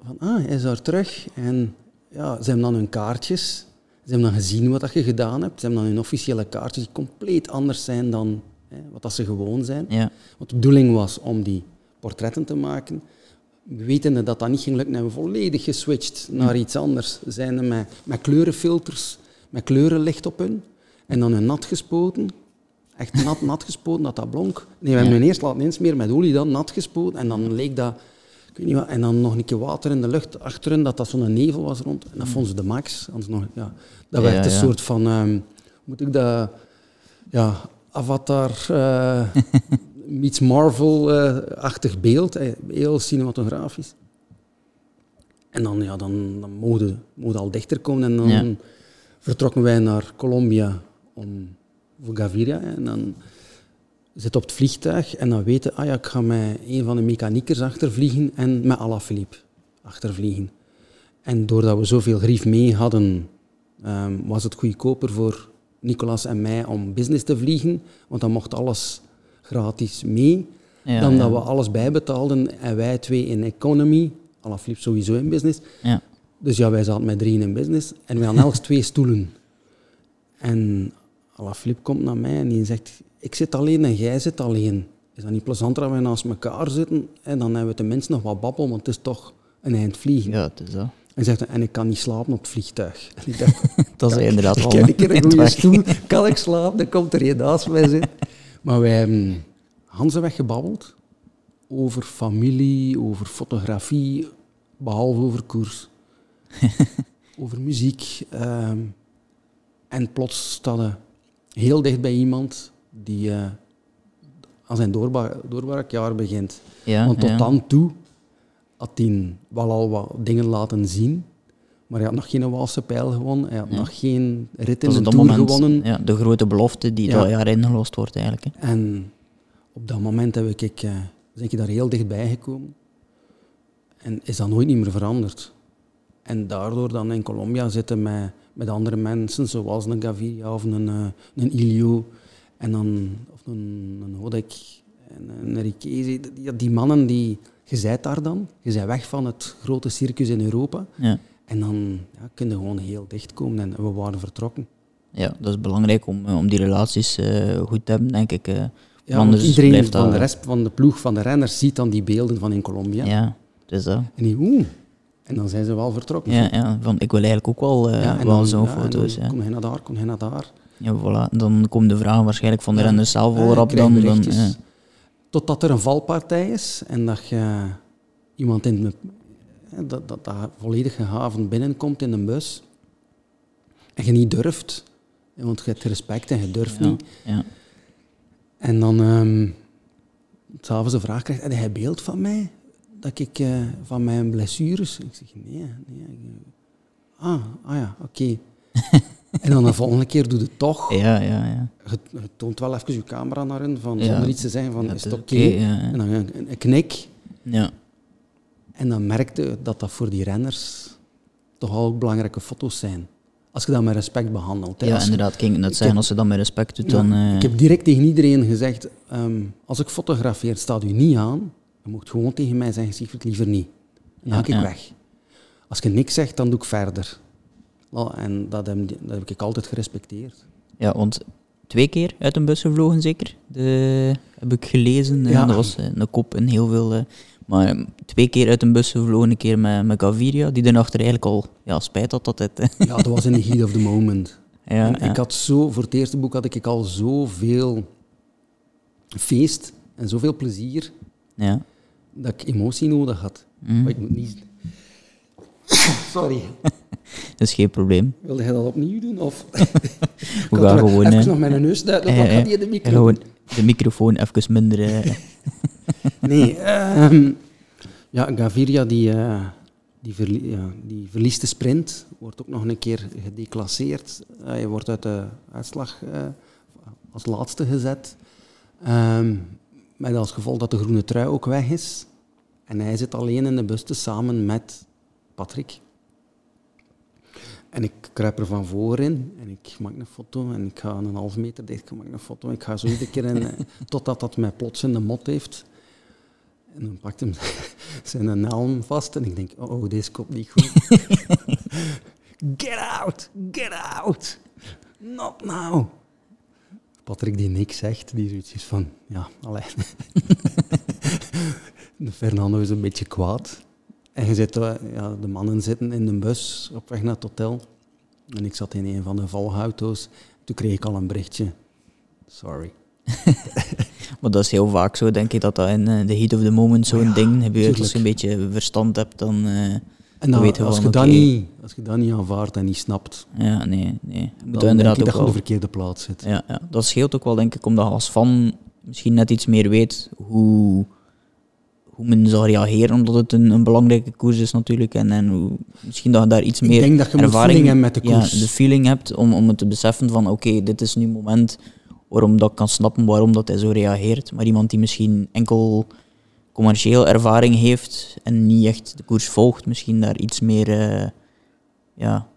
van, ah, hij is daar terug. En ja, ze hebben dan hun kaartjes. Ze hebben dan gezien wat je gedaan hebt. Ze hebben dan hun officiële kaartjes die compleet anders zijn dan hè, wat dat ze gewoon zijn. Ja. Want de bedoeling was om die portretten te maken. Wetende dat dat niet ging lukken, hebben we volledig geswitcht naar iets anders. Zijn met, met kleurenfilters, met kleurenlicht op hun. En dan een nat gespoten. Echt nat, nat gespoten, dat dat blonk. Nee, we hebben ja. eerst laten insmeren met olie, dan nat gespoten. En dan leek dat... Ik weet niet wat, en dan nog een keer water in de lucht achterin, dat dat zo'n nevel was rond. En dat vonden ze de max. Nog, ja, dat werd een soort van... Um, moet ik dat... Ja, Avatar... Uh, meets Marvel-achtig beeld. Eh, heel cinematografisch. En dan, ja, dan, dan mogen we al dichter komen en dan... Ja vertrokken wij naar Colombia om, voor Gaviria. En dan zit op het vliegtuig en dan weten, ah ja, ik ga met een van de mechaniekers achtervliegen en met Alaphilippe achtervliegen. En doordat we zoveel grief mee hadden, ehm, was het goedkoper voor Nicolas en mij om business te vliegen, want dan mocht alles gratis mee, dan dat we alles bijbetaalden en wij twee in economy, Alaphilippe sowieso in business. Ja. Dus ja, wij zaten met drieën in business en we hadden elk twee stoelen. En Alaphilippe komt naar mij en die zegt, ik zit alleen en jij zit alleen. Is dat niet plezanter dat we naast elkaar zitten en dan hebben we tenminste nog wat babbel, want het is toch een eind vliegen. Ja, het is dat. En zegt, en ik kan niet slapen op het vliegtuig. dat is inderdaad wel. Ik heb een goede stoel, kan ik slapen, dan komt er een naast mij zitten. Maar wij hebben Hansen gebabbeld over familie, over fotografie, behalve over koers. over muziek. Ehm, en plots staat hij heel dicht bij iemand die uh, aan zijn doorbraakjaar begint. Ja, Want tot dan toe had hij wel al wat dingen laten zien, maar hij had nog geen Waalse pijl gewonnen, hij had nog geen rit in de Tour moment, gewonnen. Ja, de grote belofte die dat jaar ingelost wordt eigenlijk. Hè. En op dat moment heb ik, uh, ben ik daar heel dichtbij gekomen. En is dat nooit niet meer veranderd. En daardoor dan in Colombia zitten met, met andere mensen, zoals een Gaviria of een, uh, een Ilio, en dan, of een, een Hodek en een Ricchese. Die, die mannen, die, je bent daar dan, je bent weg van het grote circus in Europa. Ja. En dan ja, kun je gewoon heel dicht komen en we waren vertrokken. Ja, dat is belangrijk om, om die relaties uh, goed te hebben, denk ik. Uh, ja, want iedereen van de rest van de ploeg van de renners ziet dan die beelden van in Colombia. Ja, dus dat. En die, oeh, en dan zijn ze wel vertrokken. Ja, ja van, ik wil eigenlijk ook wel, uh, ja, wel zo'n foto's. Ja. Kom hij naar daar, kom hij naar daar. Ja, voilà. Dan komt de vraag waarschijnlijk van de ja. renners zelf wel op. Dan, dan, ja. Totdat er een valpartij is en dat je iemand in de, dat, dat, dat volledig gehavend binnenkomt in een bus en je niet durft, want je hebt respect en je durft niet. Ja. En dan um, s'avonds de vraag krijgt, heb hij beeld van mij? Dat ik uh, van mijn blessures... Ik zeg, nee, nee. Ah, ah ja, oké. en dan de volgende keer doe je het toch. Ja, ja, ja. Je, je toont wel even je camera naar hen, van, zonder iets te zeggen van, is het oké? Okay? Ja, en dan een, een knik. Ja. En dan merkte dat dat voor die renners toch al ook belangrijke foto's zijn. Als je dat met respect behandelt. Ja, inderdaad. Ging het net zeggen, als je dat met respect doet, dan... Uh... Ik heb direct tegen iedereen gezegd, um, als ik fotografeer, staat u niet aan. Je moet gewoon tegen mij zeggen, het liever niet. Dan ga ik weg. Als je niks zegt, dan doe ik verder. En dat heb, dat heb ik altijd gerespecteerd. Ja, want twee keer uit een bus gevlogen zeker? De, heb ik gelezen. Ja. Dat was een kop en heel veel... Maar twee keer uit een bus gevlogen, een keer met, met Gaviria, die daarachter eigenlijk al ja, spijt had dat het... ja, dat was in the heat of the moment. Ja, Ik had zo, voor het eerste boek had ik al zoveel feest en zoveel plezier, ja. Dat ik emotie nodig had. Mm. Maar ik moet niet... Sorry. dat is geen probleem. Wilde jij dat opnieuw doen? Of? We gaan gewoon... Even nog mijn neus duiden, dan gaat die de microfoon. Gewoon de microfoon even minder... nee, um, ja, Gaviria die, uh, die, verlie ja, die verliest de sprint, wordt ook nog een keer gedeclasseerd. Hij wordt uit de uitslag uh, als laatste gezet. Um, met als gevolg dat de groene trui ook weg is. En hij zit alleen in de bus samen met Patrick. En ik kruip er van voor in en ik maak een foto en ik ga een half meter dicht, ik maak een foto. Ik ga zo iedere keer in, totdat dat mij plots in de mot heeft. En dan pakt hem zijn helm vast en ik denk, oh, oh deze komt niet goed. get out, get out, not now. Patrick die niks zegt, die zoiets is van, ja, alleen. Fernando is een beetje kwaad. En je zit, eh, ja, de mannen zitten in de bus op weg naar het hotel. En ik zat in een van de volgauto's. Toen kreeg ik al een berichtje. Sorry. maar dat is heel vaak zo, denk ik, dat dat in eh, de heat of the moment zo'n ding gebeurt. Als je een beetje verstand hebt, dan... Uh, en dan, weet je als, je dat niet, als je dat niet aanvaardt en niet snapt... Ja, nee, nee. Moet dan inderdaad denk ik dat je op de verkeerde plaats zit. Ja, ja, dat scheelt ook wel, denk ik, omdat je als fan misschien net iets meer weet hoe hoe men zal reageren, omdat het een, een belangrijke koers is natuurlijk. En, en hoe, misschien dat je daar iets meer Ik denk dat je ervaring, hebt met de koers. Ja, de feeling hebt om, om het te beseffen van oké, dit is nu het moment waarom dat ik kan snappen waarom dat hij zo reageert. Maar iemand die misschien enkel commercieel ervaring heeft en niet echt de koers volgt, misschien daar iets meer... Uh, ja,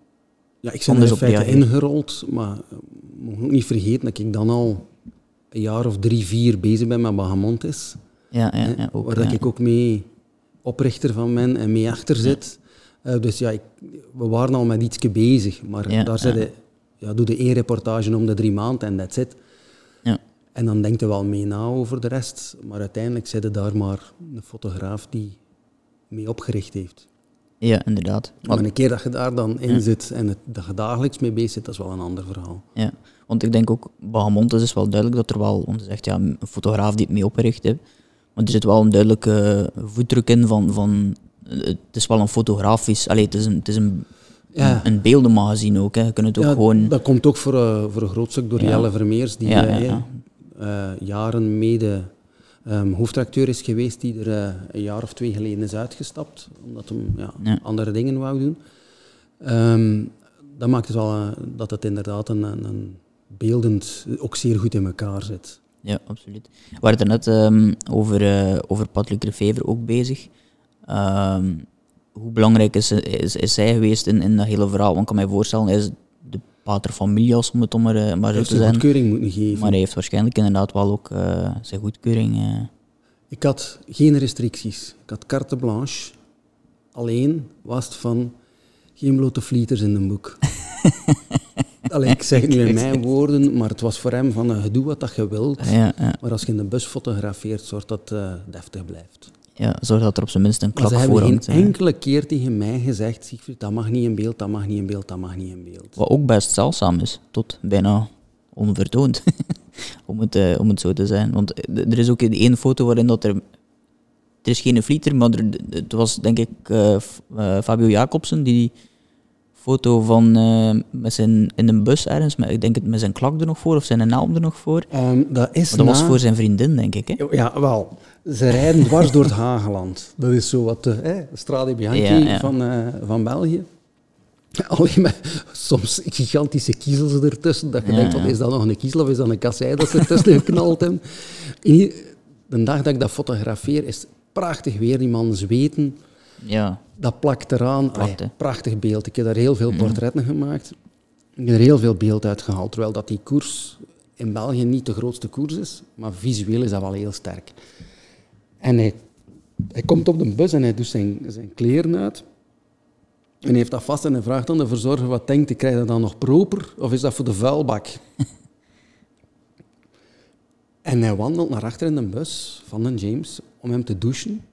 ja, ik ben er in feite ingerold, maar moet ook niet vergeten dat ik dan al een jaar of drie, vier bezig ben met Bahamontes. Ja, ja, ja, ook, waar ik ook mee oprichter van ben en mee achter zit. Uh, dus ja, ik, we waren al met iets bezig, maar daar zit ja, doe de één reportage om de drie maanden en that's it. Ja. En dan denkt je wel mee na over de rest, maar uiteindelijk zit er daar maar een fotograaf die mee opgericht heeft. Ja, inderdaad. Maar een keer dat je daar dan in zit en het, dat je dagelijks mee bezig zit, dat is wel een ander verhaal. Ja, want ik denk ook, Bahamontes is wel duidelijk dat er wel, want zegt ja, een fotograaf die het mee opgericht heeft, maar er zit wel een duidelijke voetdruk in van, van het is wel een fotografisch, allee, het is een, het is een, ja. een beeldenmagazine ook. Hè. Je kunt het ook gewoon... Dat komt ook voor, uh, voor een groot stuk door Jelle Vermeers, die uh, jaren mede um, hoofdredacteur is geweest, die er een jaar of twee geleden is uitgestapt, omdat hij ja, andere dingen wou doen. Um, dat maakt het wel dat het inderdaad een, een beeldend ook zeer goed in elkaar zit. Ja, absoluut. We waren er net um, over, uh, over Patrick Lefevre ook bezig. Um, hoe belangrijk is, is, is hij geweest in, in dat hele verhaal? Want ik kan mij voorstellen, hij is de pater familias, om het om maar, uh, maar zo te zijn. goedkeuring moeten geven. Maar hij heeft waarschijnlijk inderdaad wel ook uh, zijn goedkeuring. Ik had geen restricties. Ik had carte blanche. Alleen was het van geen blote flieters in een boek. Allee, ik zeg het nu in mijn woorden, maar het was voor hem van uh, doe wat dat je wilt. Ja, ja. Maar als je in de bus fotografeert, zorg dat het deftig blijft. Ja, zorg dat er op zijn minst een klap voor hangt. Ze hebben geen enkele keer tegen mij gezegd, Siegfried, dat mag niet in beeld, dat mag niet in beeld, dat mag niet in beeld. Wat ook best zeldzaam is, tot bijna onvertoond, om, het, uh, om het zo te zijn. Want er is ook één foto waarin dat er... Er is geen flieter, maar er, het was denk ik Fabio Jacobsen die foto van uh, met zijn, in een bus ergens, maar ik denk het met zijn klak er nog voor of zijn naam er nog voor. Um, dat is dat was voor zijn vriendin, denk ik. Hè? Ja, wel. Ze rijden dwars door het Hageland. Dat is zo wat de eh, Strade Bianchi Van, uh, van België. Alleen met soms gigantische kiezels ertussen, dat je denkt, wat, is dat nog een kiezel of is dat een kassei dat ze ertussen geknald hebben? De dag dat ik dat fotografeer is prachtig weer, die man zweten. Ja dat plakt eraan. prachtig beeld. Ik heb daar heel veel portretten gemaakt. Ik heb er heel veel beeld uitgehaald. Terwijl dat die koers in België niet de grootste koers is, maar visueel is dat wel heel sterk. En hij, hij komt op de bus en hij doet zijn, zijn kleren uit. En hij heeft dat vast en hij vraagt aan de verzorger, wat denkt ik, krijg je dan nog proper of is dat voor de vuilbak? en hij wandelt naar achter in de bus van een James om hem te douchen.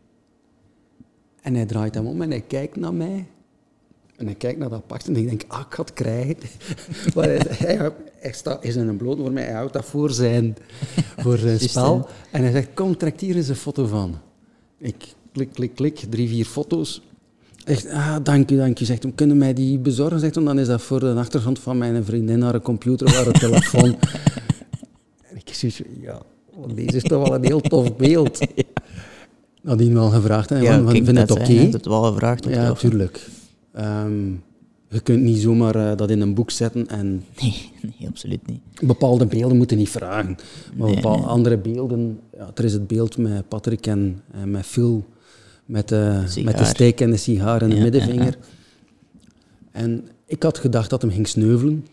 En hij draait hem om en hij kijkt naar mij. En hij kijkt naar dat pak en ik denk, ah, ik ga het krijgen. maar hij, hij, hij staat, is in een bloot voor mij, hij houdt dat voor zijn, voor zijn spel. En hij zegt, kom, trek hier eens een foto van. Ik klik, klik, klik, drie, vier foto's. Echt, ah, dank u, dank u. Zegt hem, kunnen mij die bezorgen? Zegt hem, dan is dat voor de achtergrond van mijn vriendin naar een computer een telefoon. en ik zeg, ja, deze is toch wel een heel tof beeld. Nadien wel gevraagd, hè? Ja, vind het oké? Okay? het wel gevraagd? Ja, natuurlijk. Um, je kunt niet zomaar uh, dat in een boek zetten en... Nee, nee, absoluut niet. Bepaalde beelden moeten niet vragen. Maar bepaalde andere beelden... Ja, er is het beeld met Patrick en, en met Phil, met, uh, met de steek en de sigaar en de middenvinger. En ik had gedacht dat hem ging sneuvelen.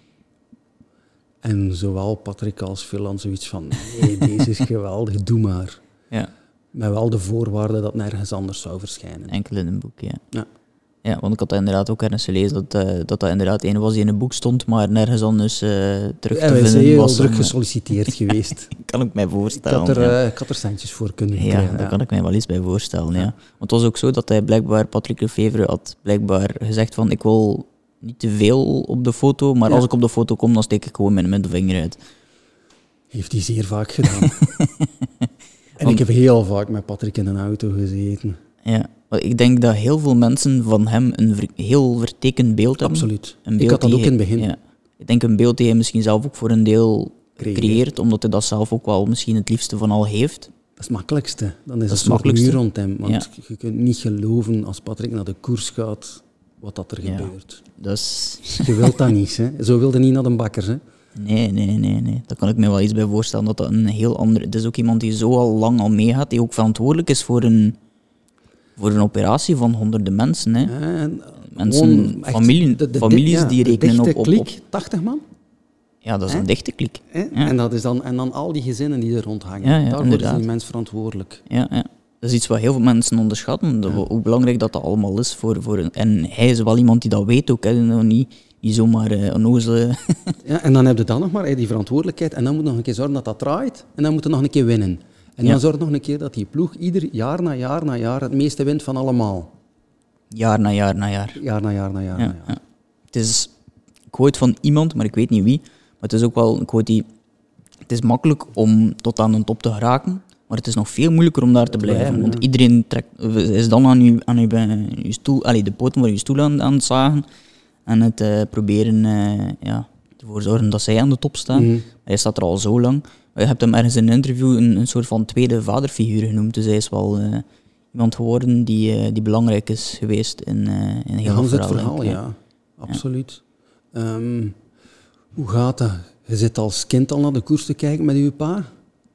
En zowel Patrick als Phil hadden zoiets van... Nee, deze is geweldig, doe maar. Ja. Met wel de voorwaarde dat nergens anders zou verschijnen. Enkel in een boek, ja. Ja, ja want ik had inderdaad ook ergens gelezen dat, uh, dat dat inderdaad een was die in een boek stond, maar nergens anders uh, terug te vinden heel was. druk gesolliciteerd geweest. kan ik mij voorstellen. Ik had, er, ik had er centjes voor kunnen ja, krijgen. Ja, daar kan ik mij wel eens bij voorstellen, ja. Want het was ook zo dat hij blijkbaar, Patrick Lefevre had blijkbaar gezegd van ik wil niet te veel op de foto, maar als ik op de foto kom, dan steek ik gewoon mijn middelvinger uit. Heeft hij zeer vaak gedaan. En ik heb heel vaak met Patrick in een auto gezeten. Ja, ik denk dat heel veel mensen van hem een heel vertekend beeld hebben. Absoluut. ik had dat ook in het begin. Ja, ik denk een beeld die hij misschien zelf ook voor een deel creëert, omdat hij dat zelf ook wel misschien het liefste van al heeft. Dat is het makkelijkste. Dan is dat het makkelijkste. rond hem. Want je kunt niet geloven als Patrick naar de koers gaat, wat dat er gebeurt. Dus... Je wilt dat niet, hè. Zo wilde niet naar de bakker, hè. Nee, nee, nee, nee. Daar kan ik me wel iets bij voorstellen. Dat dat een heel andere... Het is ook iemand die zo al lang al meegaat, die ook verantwoordelijk is voor een, voor een operatie van honderden mensen. Hè. En Mensen, familie, de- de families di- die ja, rekenen op, op, klik, op... 80 man. Ja, dat is een dichte klik. Ja. En, dat is dan, en dan al die gezinnen die er rondhangen. Ja, ja, Daarvoor inderdaad. is die mens verantwoordelijk. Ja, ja. Dat is iets wat heel veel mensen onderschatten, hoe belangrijk dat, dat allemaal is. Voor, voor een- en hij is wel iemand die dat weet ook, hè. Niet, niet zomaar uh, onnozele... Ja, en dan heb je dan nog maar hè, die verantwoordelijkheid. En dan moet je nog een keer zorgen dat dat draait. En dan moet je nog een keer winnen. En Ja. dan zorg nog een keer dat die ploeg ieder jaar na jaar na jaar het meeste wint van allemaal. jaar na jaar na jaar. Jaar na jaar na jaar Ja, na jaar. ja. Het is, ik hoor het van iemand, maar ik weet niet wie. Maar het is ook wel, ik hoor die, het is makkelijk om tot aan de top te geraken, maar het is nog veel moeilijker om daar te blijven. want iedereen trekt, is dan aan je, aan je, je stoel, allee, de poten van je stoel aan, aan het zagen en het eh, proberen eh, ja, ervoor zorgen dat zij aan de top staan. Mhm. Hij staat er al zo lang. Je hebt hem ergens in een interview een, een soort van tweede vaderfiguur genoemd, dus hij is wel eh, iemand geworden die, die belangrijk is geweest in, in heel Ja, het verhaal. ja. Absoluut. Ehm, hoe gaat dat? Je zit als kind al naar de koers te kijken met je pa.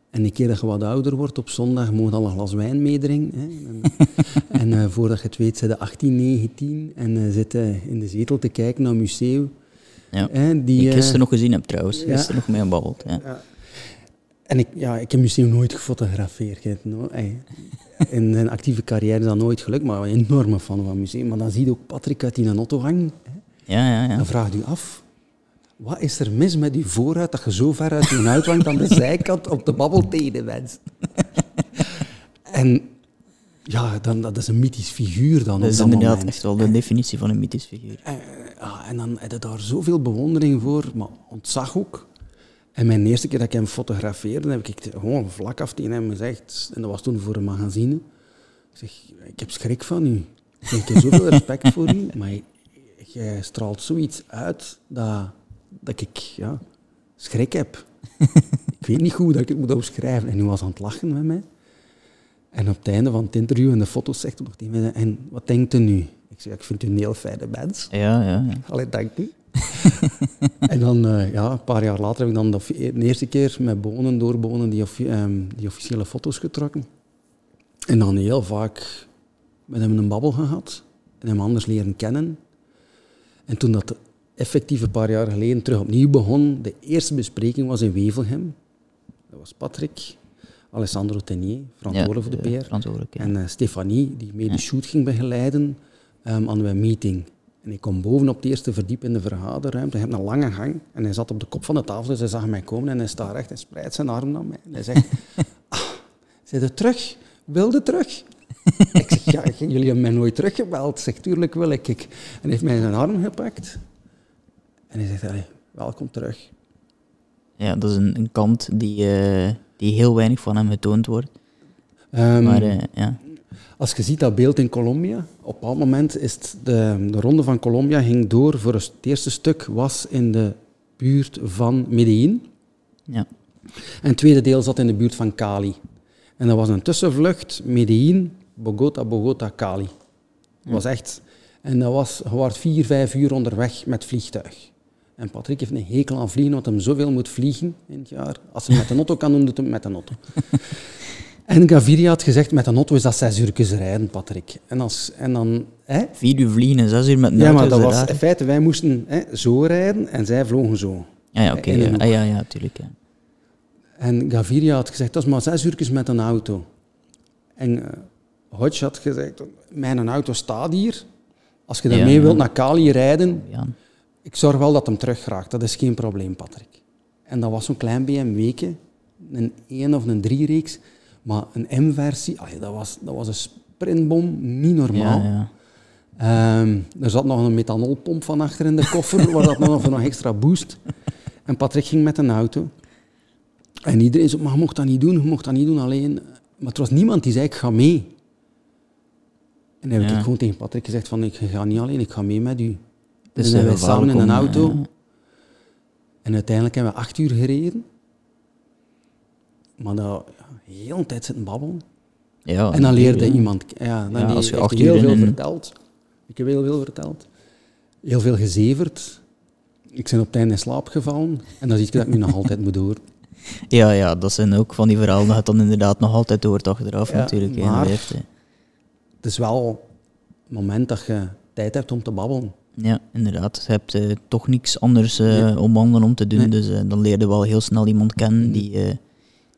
En een keer dat je wat ouder wordt, op zondag moet je al een glas wijn meedrinken. Hè. En, en eh, voordat je het weet, zit je 18, 19 en eh zit je in de zetel te kijken naar een museum. Ja. Hè, die, Die ik eh, gisteren nog gezien heb trouwens. ja. Gisteren nog mee aan babbeld. Ja. En ik, ja, ik heb museum nooit gefotografeerd. No. In zijn actieve carrière is dat nooit gelukt, maar ik ben een enorme fan van museum. Maar dan zie je ook Patrick uit die in een auto hangen. hè. Ja, ja, ja. Dan vraagt u af, wat is er mis met uw vooruit dat je zo ver uit je uitwangt aan de zijkant op de babbel tegen de mens? en ja, dan, dat is een mythisch figuur dan Dat op is dat inderdaad moment. echt wel de definitie van een mythisch figuur. Eh, ja, en dan heb je daar zoveel bewondering voor, maar ontzag ook. En mijn eerste keer dat ik hem fotografeerde, heb ik gewoon vlak af tegen hem gezegd, en dat was toen voor een magazine, ik zeg, ik heb schrik van u. Ik heb zoveel respect voor u, maar jij straalt zoiets uit dat, dat ik ja, schrik heb. ik weet niet goed hoe dat ik het moet omschrijven. En hij was aan het lachen met mij. En op het einde van het interview en de foto's zegt hij nog tegen mij, en wat denkt u nu? Ik zeg, ik vind u een heel fijne mens. Ja, ja, ja. Allee, dank u. en dan, eh, ja, een paar jaar later heb ik dan de, de eerste keer met bonen, door bonen, die, ehm, die officiële foto's getrokken. En dan heel vaak met hem een babbel gehad en hem anders leren kennen. En toen dat effectief een paar jaar geleden terug opnieuw begon, de eerste bespreking was in Wevelgem. Dat was Patrick, Alessandro Tenier, verantwoordelijk voor de PR. Verantwoordelijk, ja. En eh, Stefanie, die mee de shoot ging begeleiden, ehm aan een meeting. En ik kom boven op de eerste verdiep in de vergaderruimte. Hij heeft een lange gang en hij zat op de kop van de tafel, dus hij zag mij komen en hij staat recht en spreidt zijn arm naar mij. En hij zegt, ah, zit je terug? Wilde terug? ik zeg, ja, jullie hebben mij nooit teruggebeld. Zeg, tuurlijk wil ik. ik. En hij heeft mij zijn arm gepakt. En hij zegt, "Allee, welkom terug. ja, dat is een, een kant die, eh, die heel weinig van hem getoond wordt. Ehm, Maar eh, ja, Als je ziet dat beeld in Colombia, op een bepaald moment is het de, de ronde van Colombia ging door voor het eerste stuk was in de buurt van Medellin. ja. En het tweede deel zat in de buurt van Cali. En dat was een tussenvlucht Medellin, Bogota, Bogota, Cali. Dat was echt... En dat was, je was vier, vijf uur onderweg met vliegtuig. En Patrick heeft een hekel aan vliegen, want hij zoveel moet vliegen in het jaar. Als hij met een auto kan doen, doet hij met een auto. En Gaviria had gezegd, met een auto is dat zes uur rijden, Patrick. En, als, en dan... Hè? Vier uur vliegen en zes uur met een Ja, auto, maar dat was in feite, wij moesten hè, zo rijden en zij vlogen zo. Ja, ja oké. ja. Ah, ja, ja, tuurlijk. Ja. En Gaviria had gezegd, dat is maar zes uur met een auto. En eh Hodge had gezegd, mijn auto staat hier. Als je Ja, daarmee ja. wilt naar Cali rijden, Ja. Ik zorg wel dat hem terug raakt. Dat is geen probleem, Patrick. En dat was zo'n klein BMW'tje, een 1 of een 3-reeks, maar een M-versie, dat, was, dat was een sprintbom, niet normaal. Ja, ja. Ehm, er zat nog een methanolpomp van achter in de koffer, waar dat nog voor nog extra boost. En Patrick ging met een auto. En iedereen zei, maar je mocht dat niet doen, je mocht dat niet doen alleen. Maar er was niemand die zei, ik ga mee. En dan heb Ja. ik gewoon tegen Patrick gezegd van, ik ga niet alleen, ik ga mee met u. Het Dus zijn eh, wij samen in een om, auto. eh, En uiteindelijk hebben we acht uur gereden. Maar dat, ja, heel een tijd zitten babbelen. ja, En dan leerde ja. iemand... Ja, dan Ja, als je acht heel uur in veel verteld. Ik heb heel veel verteld. Heel veel gezeverd. Ik ben op tijd in slaap gevallen en dan zie ik dat ik nu nog altijd moet door. Ja, ja, dat zijn ook van die verhalen dat het dan inderdaad nog altijd hoort achteraf natuurlijk. maar-. Het is wel het moment dat je tijd hebt om te babbelen. Ja, inderdaad. Je hebt eh, toch niks anders eh, Nee. om wandelen om te doen. Nee. Dus eh, dan leer je wel heel snel iemand kennen die, eh,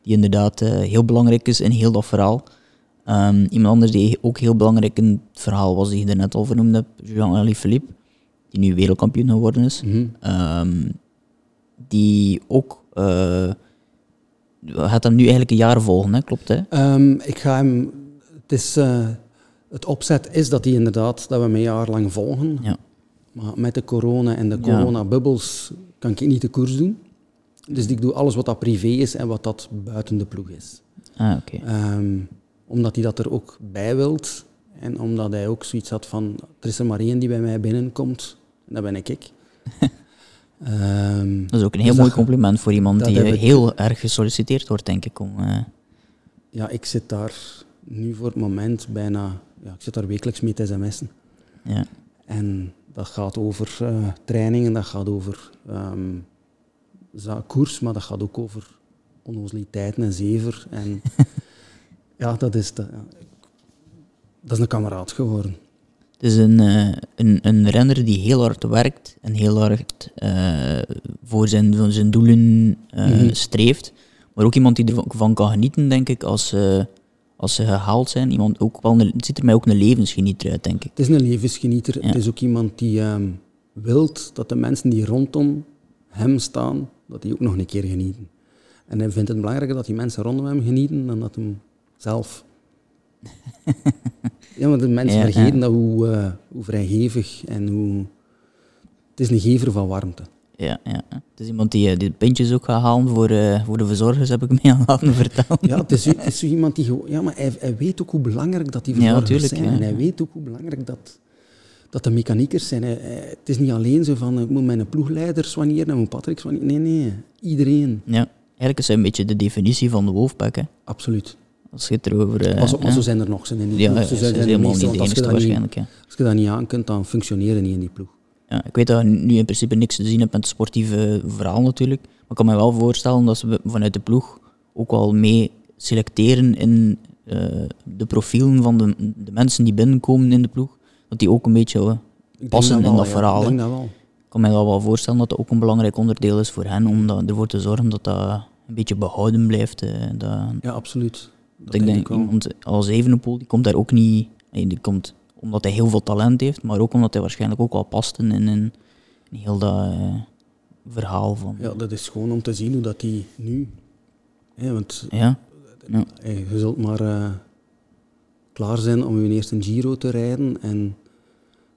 die inderdaad heel belangrijk is in heel dat verhaal. Ehm, iemand anders die ook heel belangrijk in het verhaal was, die je er net al vernoemd hebt, Jean-Henri Philippe, die nu wereldkampioen geworden is. Mhm. Ehm, die ook... gaat hem nu eigenlijk een jaar volgen, hè? klopt hè? Ehm, ik ga hem... Het, is, het opzet is dat hij inderdaad, dat we hem een jaar lang volgen. Ja. Maar met de corona en de coronabubbels kan ik niet de koers doen. Dus ik doe alles wat dat privé is en wat dat buiten de ploeg is. Ah, oké. Ehm, omdat hij dat er ook bij wilt. En omdat hij ook zoiets had van, er is er maar één die bij mij binnenkomt. En dat ben ik. ik. Ehm, Dat is ook een dus heel mooi compliment voor iemand die eh, ik- heel erg gesolliciteerd wordt, denk ik. Om, eh, ja, ik zit daar nu voor het moment bijna... Ja, ik zit daar wekelijks mee te sms'en. ja. En dat gaat over eh, trainingen, dat gaat over za- koers, maar dat gaat ook over onnozeliteiten en zever. En ja, dat is, de, dat is een kameraad geworden. Het is een, eh, een, een renner die heel hard werkt en heel hard eh, voor zijn, voor zijn doelen Mhm. streeft. Maar ook iemand die ervan van kan genieten, denk ik, als, als ze gehaald zijn. Iemand ook wel een, ziet er mij ook een levensgenieter uit, denk ik. Het is een levensgenieter. Ja. Het is ook iemand die ehm wilt dat de mensen die rondom hem staan, dat die ook nog een keer genieten. En hij vindt het belangrijker dat die mensen rondom hem genieten dan dat hem zelf. ja, want de mensen Ja, vergeten ja. dat hoe, eh, hoe vrijgevig en hoe... Het is een gever van warmte. Ja, ja. Het is iemand die, eh, die de pintjes ook gaat halen voor, eh, voor de verzorgers, heb ik mij aan laten vertellen. Ja, het is, het is zo iemand die. Ja, maar hij, hij weet ook hoe belangrijk dat die Ja, verzorgers tuurlijk, zijn. ja. En hij weet ook hoe belangrijk dat, dat de mechaniekers zijn. Hij- hij- het is niet alleen zo van, ik moet mijn ploegleider soigneren, en moet Patrick soigneren. Nee, nee. Iedereen. Ja. Eigenlijk is hij een beetje de definitie van de wolfpack, hè. Absoluut. Als je het erover... eh, Pas op, maar ja. zo zijn er nog. Zijn er niet Ja, ja, Zo ze zijn helemaal niet de als enigste niet- waarschijnlijk, ja. Als je dat niet aan kunt, dan functioneer je niet in die ploeg. Ja, ik weet dat je nu in principe niks te zien hebt met het sportieve verhaal natuurlijk. Maar ik kan me wel voorstellen dat ze vanuit de ploeg ook wel mee selecteren in eh, de profielen van de, de mensen die binnenkomen in de ploeg. Dat die ook een beetje eh, passen in wel, dat ja. verhaal. Ik denk dat wel. Ik kan me wel wel voorstellen dat dat ook een belangrijk onderdeel is voor hen, om dat, ervoor te zorgen dat dat een beetje behouden blijft. eh, dat, Ja, absoluut. Dat ik denk, iemand als Evenepoel, die komt daar ook niet... Die komt omdat hij heel veel talent heeft, maar ook omdat hij waarschijnlijk ook wel past in, in, in heel dat eh, verhaal van... Ja, dat is gewoon om te zien hoe dat die nu... Hè, want Ja, ja. Hey, je zult maar eh, klaar zijn om je eerste Giro te rijden en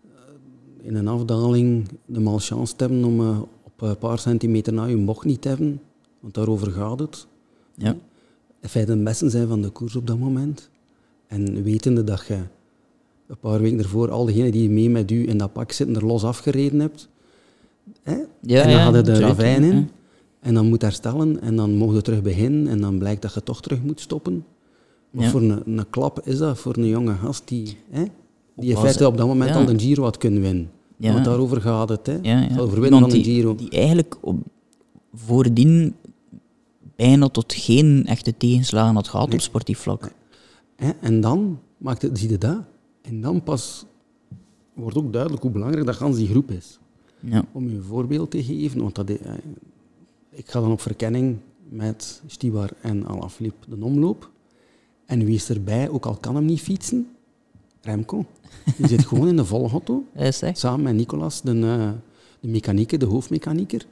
eh, in een afdaling de malchance te hebben om op een paar centimeter na je bocht niet te hebben, want daarover gaat het. Ja. In feite de beste zijn van de koers op dat moment. En wetende dat je een paar weken ervoor al diegenen die mee met u in dat pak zitten er los afgereden hebt. Hè? Ja, en dan hadden de ravijn in. En dan moet herstellen en dan mogen we terug beginnen en dan blijkt dat je toch terug moet stoppen. Wat voor een, een klap is dat voor een jonge gast die, hè, die in feite op dat moment al een Giro had kunnen winnen. Ja. Want daarover gaat het. Hè. Ja, ja. Het overwinnen van die, Giro. die eigenlijk op, voordien bijna tot geen echte tegenslagen had gehad Nee. op sportief vlak. En dan maakt het, zie je dat. En dan pas wordt ook duidelijk hoe belangrijk dat gans die groep is. Ja. Om je een voorbeeld te geven, want dat, eh, ik ga dan op verkenning met Stibar en Alaphilippe de omloop. En wie is erbij, ook al kan hem niet fietsen? Remco. Die zit gewoon in de echt. samen met Nicolas, de, eh, de mechanieker, de hoofdmechanieker.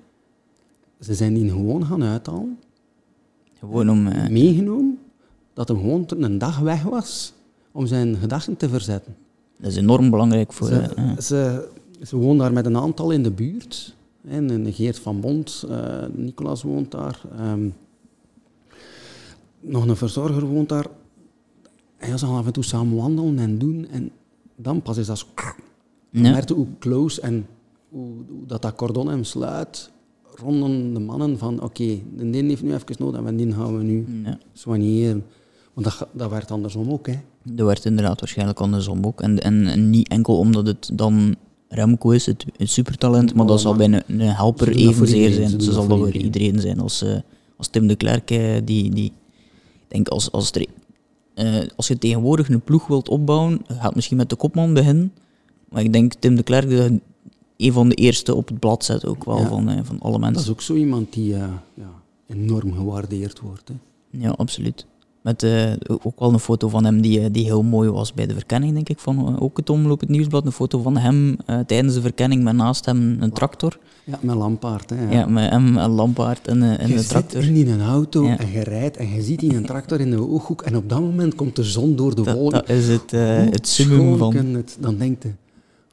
Ze zijn die gewoon gaan uithalen, Gewoon om... eh, meegenomen, dat hem gewoon een dag weg was om zijn gedachten te verzetten. dat is enorm belangrijk voor... Ze, eh, ja. ze, ze woont daar met een aantal in de buurt. En Geert van Bond, eh, Nicolas woont daar. ehm, nog een verzorger woont daar. En ze gaan af en toe samen wandelen en doen. En dan pas is dat zo... Je Ja. merkte hoe close en hoe, hoe dat, dat cordon hem sluit rondom de mannen van oké, de die heeft nu even nodig en die gaan we nu Ja. soigneren. Want dat, dat werd andersom ook, hè. Dat werd inderdaad waarschijnlijk andersom ook. En, en, en niet enkel omdat het dan Remco is het, een supertalent, maar dat zal bij een, een helper evenzeer zijn. Ze zal dat voor iedereen zijn. Als, uh, als Tim de Klerk, uh, die, die, ik denk als, als, er, uh, als je tegenwoordig een ploeg wilt opbouwen, gaat misschien met de kopman beginnen. Maar ik denk Tim de Klerk de, een van de eerste op het blad zet ook wel van, van alle mensen. Dat is ook zo iemand die ja, enorm gewaardeerd wordt. Hè. Ja, absoluut. Met uh, ook wel een foto van hem die, eh, die heel mooi was bij de verkenning, denk ik. Van, uh, ook het Omloop het Nieuwsblad, een foto van hem tijdens de verkenning met naast hem een tractor. Ja, met Lampaard. Hè, ja. ja. met hem en Lampaard en, en je de tractor. Je zit in een auto en je rijdt en je ziet in een tractor in de ooghoek en op dat moment komt de zon door de wolken. Dat is het, het summum van... Het, dan denkt je,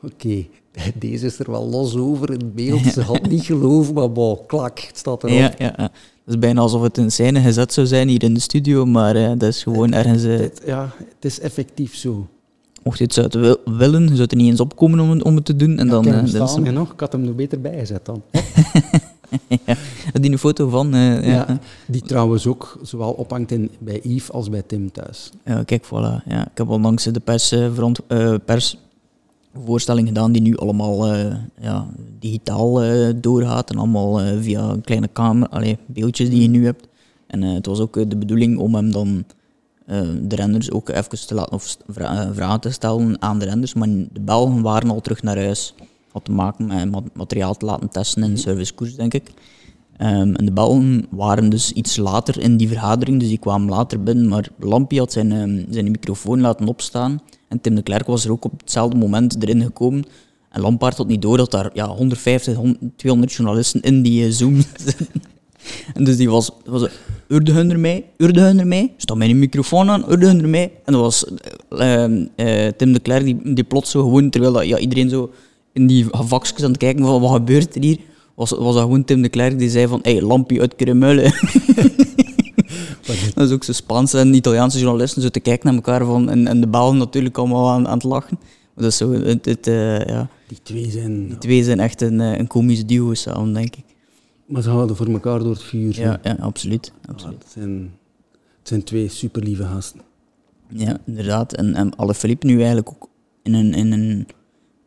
oké, deze is er wel los over in beeld. Ze had niet geloven, maar wow, klak, het staat erop. Ja, ja, ja. Het is bijna alsof het in scène gezet zou zijn hier in de studio, maar uh, dat is gewoon ergens... Uh... Het, ja, het is effectief zo. Mocht je het zou willen, je zou er niet eens opkomen om, om het te doen. En ja, dan, uh, staan, is... nog, ik had hem er beter bijgezet dan. ja, die een foto van... Ja. die trouwens ook zowel ophangt in, bij Yves als bij Tim thuis. Ja, kijk, voilà. Ja, ik heb onlangs de pers, uh, pers voorstelling gedaan die nu allemaal uh, ja, digitaal uh, doorgaat en allemaal uh, via een kleine camera, allee, beeldjes die je nu hebt. En het was ook de bedoeling om hem dan de renders ook even te laten, of vragen te stellen aan de renders, maar de Belgen waren al terug naar huis. Had te maken met materiaal te laten testen in de servicekoers, denk ik. Um, en de Belgen waren dus iets later in die vergadering, dus die kwamen later binnen, maar Lampie had zijn, um, zijn microfoon laten opstaan en Tim de Klerk was er ook op hetzelfde moment erin gekomen. En Lampaard had niet door dat daar ja, 150, 200 journalisten in die uh, Zoom zitten. en dus die was, was urde hun ermee, urde hun ermee, sta mijn microfoon aan, urde hun ermee. En dat was uh, uh, Tim de Klerk die, die plots zo gewoon, terwijl dat, ja, iedereen zo in die vakjes aan het kijken van wat gebeurt er hier, was, was dat gewoon Tim de Klerk die zei van, hé, hey, lampje uit Kremullen. dat is ook zo Spaanse en Italiaanse journalisten zo te kijken naar elkaar van, en, en de Belgen natuurlijk allemaal aan, aan het lachen. Dat is zo, het, het, uh, ja. Die twee zijn... Die twee zijn echt een, een komisch duo samen, denk ik. Maar ze houden voor elkaar door het vuur. Ja, ja absoluut. absoluut. Ja, het, zijn, het zijn twee super lieve gasten. Ja, inderdaad. En, en alle Philippe nu eigenlijk ook in een, in een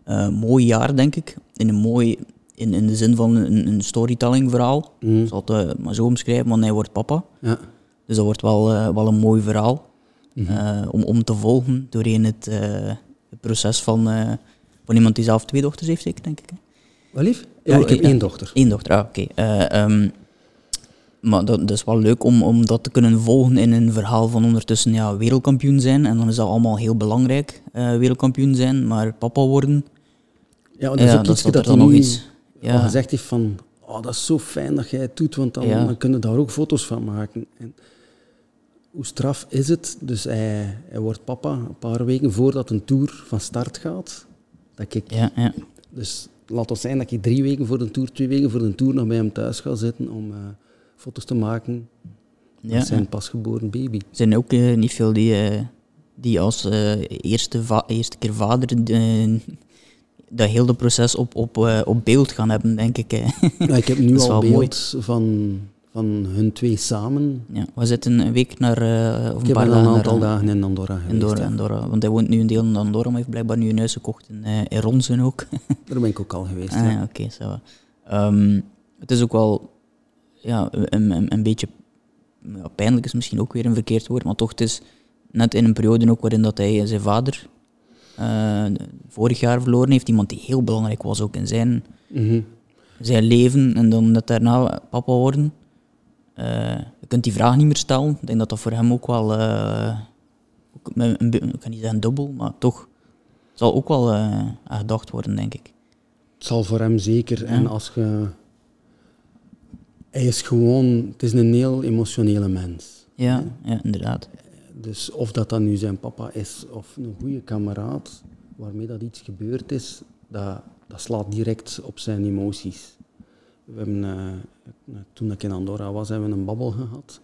uh, mooi jaar, denk ik. In een mooi, in, in de zin van een, een storytelling verhaal. Mm. Ik zal het uh, maar zo omschrijven, want hij wordt papa. Ja. Dus dat wordt wel, uh, wel een mooi verhaal mm -hmm. om, om te volgen doorheen het, het proces van, van iemand die zelf twee dochters heeft, zeker, denk ik. Hè? Wat lief? Ja, ik heb één dochter. Eén dochter, ah, oké. Okay. Um, maar dat, dat, is wel leuk om, om dat te kunnen volgen in een verhaal van ondertussen ja, wereldkampioen zijn. En dan is dat allemaal heel belangrijk, wereldkampioen zijn. Maar papa worden... Ja, dat is ja, ook iets dat, dat hij nog iets, ja. gezegd heeft van... Oh, dat is zo fijn dat jij het doet, want dan, kunnen daar ook foto's van maken. En hoe straf is het? Dus hij, hij wordt papa een paar weken voordat een tour van start gaat. Dat ik, ja, ja. Dus laat het zijn dat ik drie weken voor de tour, twee weken voor de tour nog bij hem thuis ga zitten om... Uh, foto's te maken ja, met zijn pasgeboren baby. Er zijn ook uh, niet veel die, uh, die als eerste, eerste keer vader dat hele proces op, op, op beeld gaan hebben, denk ik. Ja, ik heb nu al beeld van, van hun twee samen. Ja, we zitten een week naar... of ik een paar dagen een aantal dagen in Andorra geweest. Andorra, ja. Andorra, want hij woont nu een deel in Andorra, maar heeft blijkbaar nu een huis gekocht in, in Ronsen ook. Daar ben ik ook al geweest, ah, ja. Oké, okay, um, Het is ook wel ja, een, een, een beetje ja, pijnlijk is misschien ook weer een verkeerd woord, maar toch, het is net in een periode ook waarin dat hij zijn vader uh, vorig jaar verloren heeft. Iemand die heel belangrijk was ook in zijn, mm zijn leven en dan net daarna papa worden. Uh, je kunt die vraag niet meer stellen. Ik denk dat dat voor hem ook wel, uh, ook een, ik kan niet zeggen dubbel, maar toch zal ook wel aan gedacht worden, denk ik. Het zal voor hem zeker. Ja. En als je hij is gewoon, het is een heel emotionele mens. Ja, ja, inderdaad. Dus of dat dan nu zijn papa is of een goede kameraad waarmee dat iets gebeurd is, dat, dat slaat direct op zijn emoties. We hebben, uh, toen ik in Andorra was, hebben we een babbel gehad.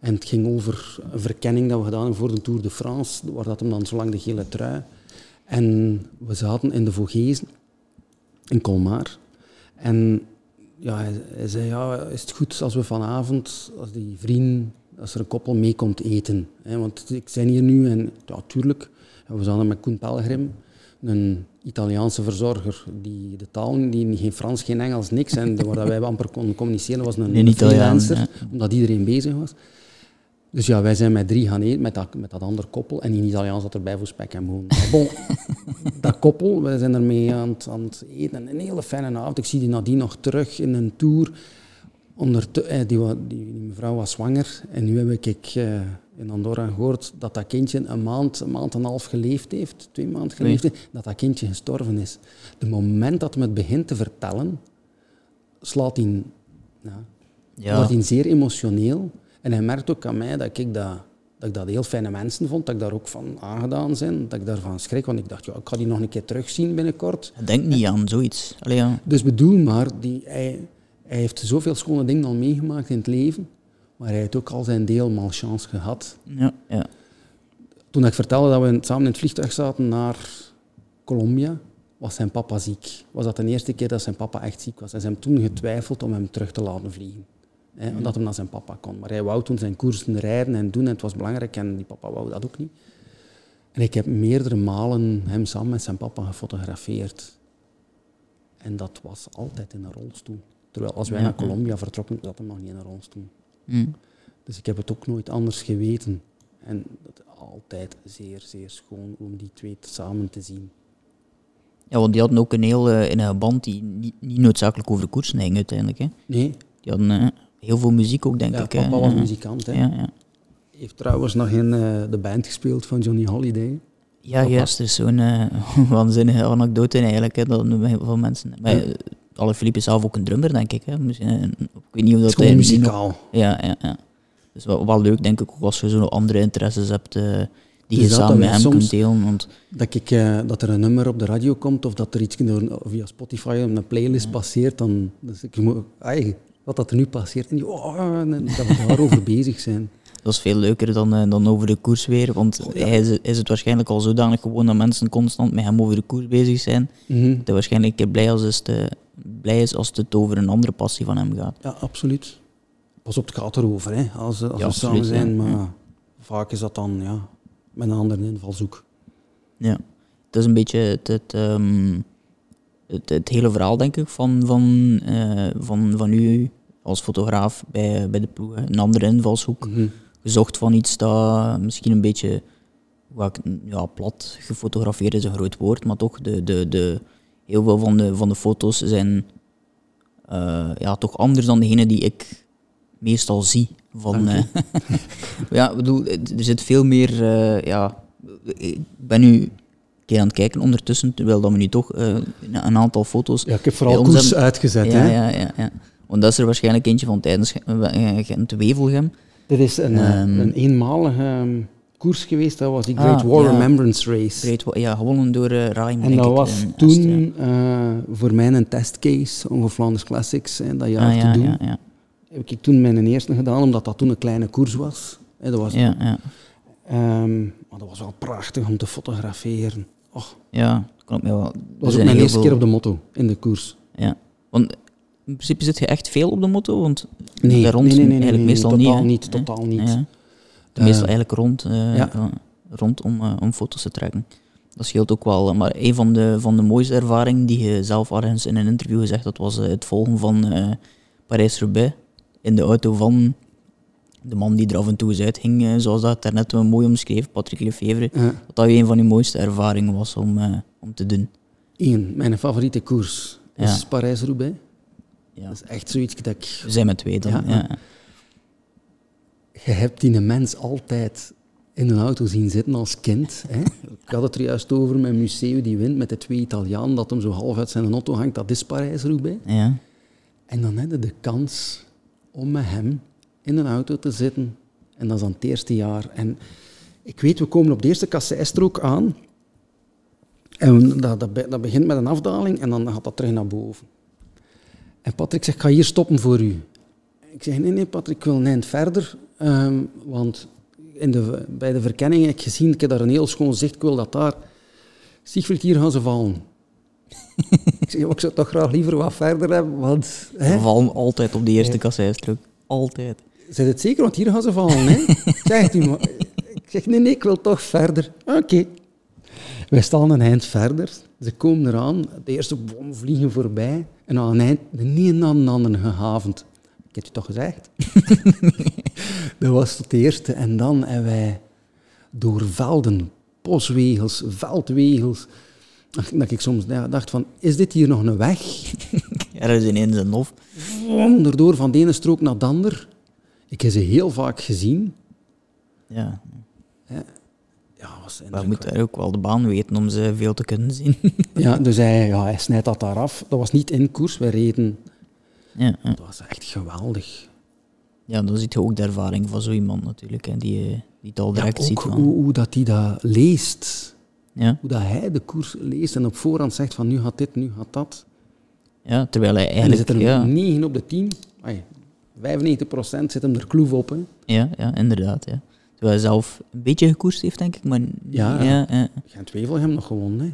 En het ging over een verkenning dat we gedaan hebben voor de Tour de France, waar dat hem dan zo lang de gele trui. En we zaten in de Vogezen, in Colmar. En ja, hij, zei, ja, is het goed als we vanavond, als die vriend, als er een koppel mee komt eten? Hè? Want ik ben hier nu en ja, tuurlijk, we zaten met Koen Pelgrim, een Italiaanse verzorger die de taal, die geen Frans, geen Engels, niks. En waar wij amper konden communiceren was een, een freelancer, omdat iedereen bezig was. Dus ja, wij zijn met drie gaan eten, met dat, met dat andere koppel. En in Italiaans zat erbij voor spek en boon. bon, dat koppel, wij zijn ermee aan het, aan het eten. Een hele fijne avond. Ik zie die nadien nog terug in een tour. Onder eh, die, die, die, mevrouw was zwanger. En nu heb ik uh, in Andorra gehoord dat dat kindje een maand, een maand en een half geleefd heeft. Twee maanden geleefd heeft. Dat dat kindje gestorven is. De moment dat me het begint te vertellen, slaat hij... Ja, ja. wordt hij zeer emotioneel. En hij merkt ook aan mij dat ik dat, dat ik dat heel fijne mensen vond, dat ik daar ook van aangedaan ben, dat ik daarvan schrik, want ik dacht, ja, ik ga die nog een keer terugzien binnenkort. Denk niet aan zoiets. Allee, ja. Dus bedoel maar, die, hij, hij heeft zoveel schone dingen al meegemaakt in het leven, maar hij heeft ook al zijn deel malchance gehad. Ja, ja. Toen ik vertelde dat we samen in het vliegtuig zaten naar Colombia, was zijn papa ziek. Was dat de eerste keer dat zijn papa echt ziek was. En ze hebben toen getwijfeld om hem terug te laten vliegen. Hè, omdat hij naar zijn papa kon. Maar hij wou toen zijn koersen rijden en doen en het was belangrijk en die papa wou dat ook niet. En ik heb meerdere malen hem samen met zijn papa gefotografeerd. En dat was altijd in een rolstoel. Terwijl als wij naar Colombia vertrokken, zat hij nog niet in een rolstoel. Mm. Dus ik heb het ook nooit anders geweten. En dat altijd zeer, zeer schoon om die twee samen te zien. Ja, want die hadden ook een heel uh, een band die niet, niet noodzakelijk over koersen ging uiteindelijk. Hè? Nee. Die hadden uh, heel veel muziek ook, denk ja, ik. Papa was muzikant, hè? Ja, ja. Heeft trouwens nog in uh, de band gespeeld van Johnny Holiday. Ja, juist. Er is zo'n waanzinnige anekdote eigenlijk, hè, dat heel veel mensen... Maar. Alle Philippe is zelf ook een drummer, denk ik. Hè. Misschien, ik weet niet of dat hij... muzikaal. ja, ja, ja. Dus wel, wel leuk, denk ik, ook als je zo'n andere interesses hebt... Uh, die dus je samen met hem kunt delen. Want... Dat, ik, uh, dat er een nummer op de radio komt of dat er iets via Spotify een playlist ja. passeert, dan... Dus ik moet, wat dat er nu passeert. En, die, oh, dat we daarover bezig zijn. Dat is veel leuker dan, uh, dan over de koers weer, want oh, hij is, is, het waarschijnlijk al zodanig gewoon dat mensen constant met hem over de koers bezig zijn. Mm -hmm. Dat hij waarschijnlijk blij, als is te, blij is als het over een andere passie van hem gaat. Ja, absoluut. Pas op, het gaat erover, hè, als, als ja, we samen zijn, maar ja. vaak is dat dan ja, met een andere invalshoek. Ja, het is een beetje het, het um, het, het, hele verhaal, denk ik, van, van, uh, van, van u als fotograaf bij, bij de ploeg. Een andere invalshoek. Mm -hmm. Gezocht van iets dat misschien een beetje ja, plat gefotografeerd is een groot woord, maar toch de, de, de, heel veel van de, van de foto's zijn uh, ja, toch anders dan degene die ik meestal zie. Van, uh, ja, bedoel, er zit veel meer. Uh, ja, ik ben nu aan het kijken ondertussen, terwijl dat we nu toch een aantal foto's... Ja, ik heb vooral koers hebben... uitgezet. Ja, hè? Ja, ja, ja. Want dat is er waarschijnlijk eentje van tijdens Gent-Wevelgem. Dit is een, um, een eenmalige um, koers geweest, dat was die Great ah, War ja, Remembrance Race. Great, ja, gewonnen door uh, En dat was toen uh, voor mij een testcase om voor Flanders Classics hè, dat jaar ah, te doen. Ja, ja. Heb ik toen mijn eerste gedaan, omdat dat toen een kleine koers was. Hè, dat was ja, ja. Um, maar dat was wel prachtig om te fotograferen. Oh. Ja, klopt. Ja, dat was ook mijn eerste veel... keer op de motto in de koers. Ja, want in principe zit je echt veel op de motto, want nee, daar rond nee, nee, nee, eigenlijk meestal totaal niet. niet totaal niet. Meestal eigenlijk rond, ja. rond om, uh, om foto's te trekken. Dat scheelt ook wel. Maar een van de, van de mooiste ervaringen die je zelf ergens in een interview gezegd dat was het volgen van Parijs-Roubaix in de auto van de man die er af en toe eens uithing, uh, zoals dat daarnet mooi omschreef, Patrick Lefevre, ja. dat dat een van de mooiste ervaringen was om, uh, om te doen. Eén, mijn favoriete koers is ja. Parijs-Roubaix. Ja. Dat is echt zoiets dat ik... We zijn met twee dan, ja. Je hebt die mens altijd in een auto zien zitten als kind. Hè? Ik had het er juist over met Museo die wint met de twee Italianen, dat hem zo half uit zijn auto hangt. Dat is Parijs-Roubaix. Ja. En dan heb je de kans om met hem in een auto te zitten. En dat is dan het eerste jaar. En ik weet, we komen op de eerste kasseinstrook aan. En dat, dat, dat, begint met een afdaling en dan gaat dat terug naar boven. En Patrick zegt, ik ga hier stoppen voor u. Ik zeg, nee, nee, Patrick, ik wil een eind verder. Um, want in de, bij de verkenning heb ik gezien, ik heb daar een heel schoon zicht, ik wil dat daar... Siegfried, hier gaan ze vallen. ik zeg, ik zou toch graag liever wat verder hebben, want... Hè? Ze vallen altijd op de eerste kasseinstrook. Altijd. Zeg het zeker, want hier gaan ze vallen. Hè? Zegt u maar. Ik zeg, nee, nee, ik wil toch verder. Oké. Okay. Wij staan een eind verder. Ze komen eraan, de eerste bom vliegen voorbij en aan het eind de een na de andere gehavend. Ik heb je toch gezegd? dat was het eerste. En dan hebben wij door velden, boswegels, veldwegels, dat ik soms dacht van, is dit hier nog een weg? Ja, dat is ineens een hof. Onderdoor van de ene strook naar de ander. Ik heb ze heel vaak gezien. Ja. Ja, was maar moet daar ook wel de baan weten om ze veel te kunnen zien. ja, dus hij, ja, hij snijdt dat daar af. Dat was niet in koers, wij reden. Ja, ja. Dat was echt geweldig. Ja, dan ziet je ook de ervaring van zo iemand natuurlijk, hè, die, die het al direct ja, ziet. Van. Hoe, hoe dat hij dat leest. Ja. Hoe dat hij de koers leest en op voorhand zegt van nu gaat dit, nu gaat dat. Ja, terwijl hij eigenlijk... En er ja. 9 op de 10. Ay, 95% zit hem er kloef op. Hè. Ja, ja, inderdaad. Ja. Terwijl hij zelf een beetje gekoerst heeft, denk ik. Maar ja, ja, ja. Gent-Wevel hem nog gewonnen. Hè.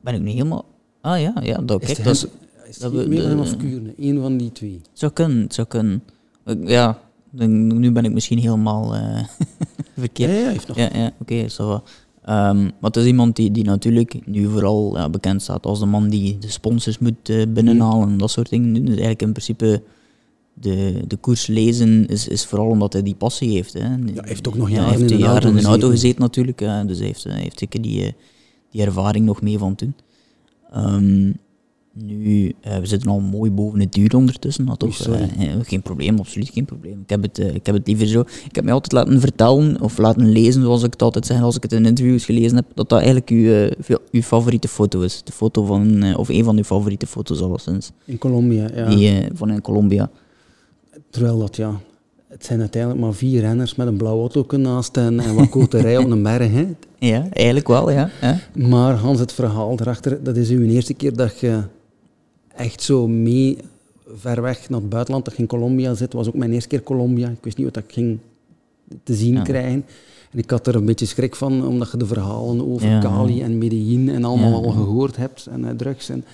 Ben ik niet helemaal... Ah ja, ja dat, kijk, dat is... Is het Wevel of Kuurne? Eén van die twee. Zou kunnen, zou kunnen. Ja, nu ben ik misschien helemaal uh, verkeerd. Ja, ja, heeft nog... Ja, ja oké, okay, zo Um, maar het is iemand die, die natuurlijk nu vooral ja, bekend staat als de man die de sponsors moet uh, binnenhalen en dat soort dingen. Dus eigenlijk in principe de, de koers lezen is, is vooral omdat hij die passie heeft. Hè. Ja, hij heeft ook nog jaren, heeft in, de jaren in de auto gezeten natuurlijk, ja, dus hij heeft, hij heeft zeker die, die ervaring nog mee van toen. Um, nu, uh, we zitten al mooi boven het duur ondertussen, maar toch uh, geen probleem, absoluut geen probleem. Ik heb, het, uh, ik heb het liever zo. Ik heb mij altijd laten vertellen, of laten lezen, zoals ik het altijd zeg als ik het in interviews gelezen heb, dat dat eigenlijk uw, uw favoriete foto is. De foto van, of een van uw favoriete foto's alleszins. In Colombia, ja. Die, van in Colombia. Terwijl dat, ja, het zijn uiteindelijk maar vier renners met een blauw auto naast en, en wat koterij op een berg. Hè. Ja, eigenlijk wel, ja. ja. Maar Hans, het verhaal erachter, dat is uw eerste keer dat je echt zo mee ver weg naar het buitenland, dat je in Colombia zit, was ook mijn eerste keer Colombia. Ik wist niet wat ik ging te zien ja. krijgen. En ik had er een beetje schrik van, omdat je de verhalen over Ja. Cali en Medellin en allemaal al gehoord hebt, en uh, drugs. En,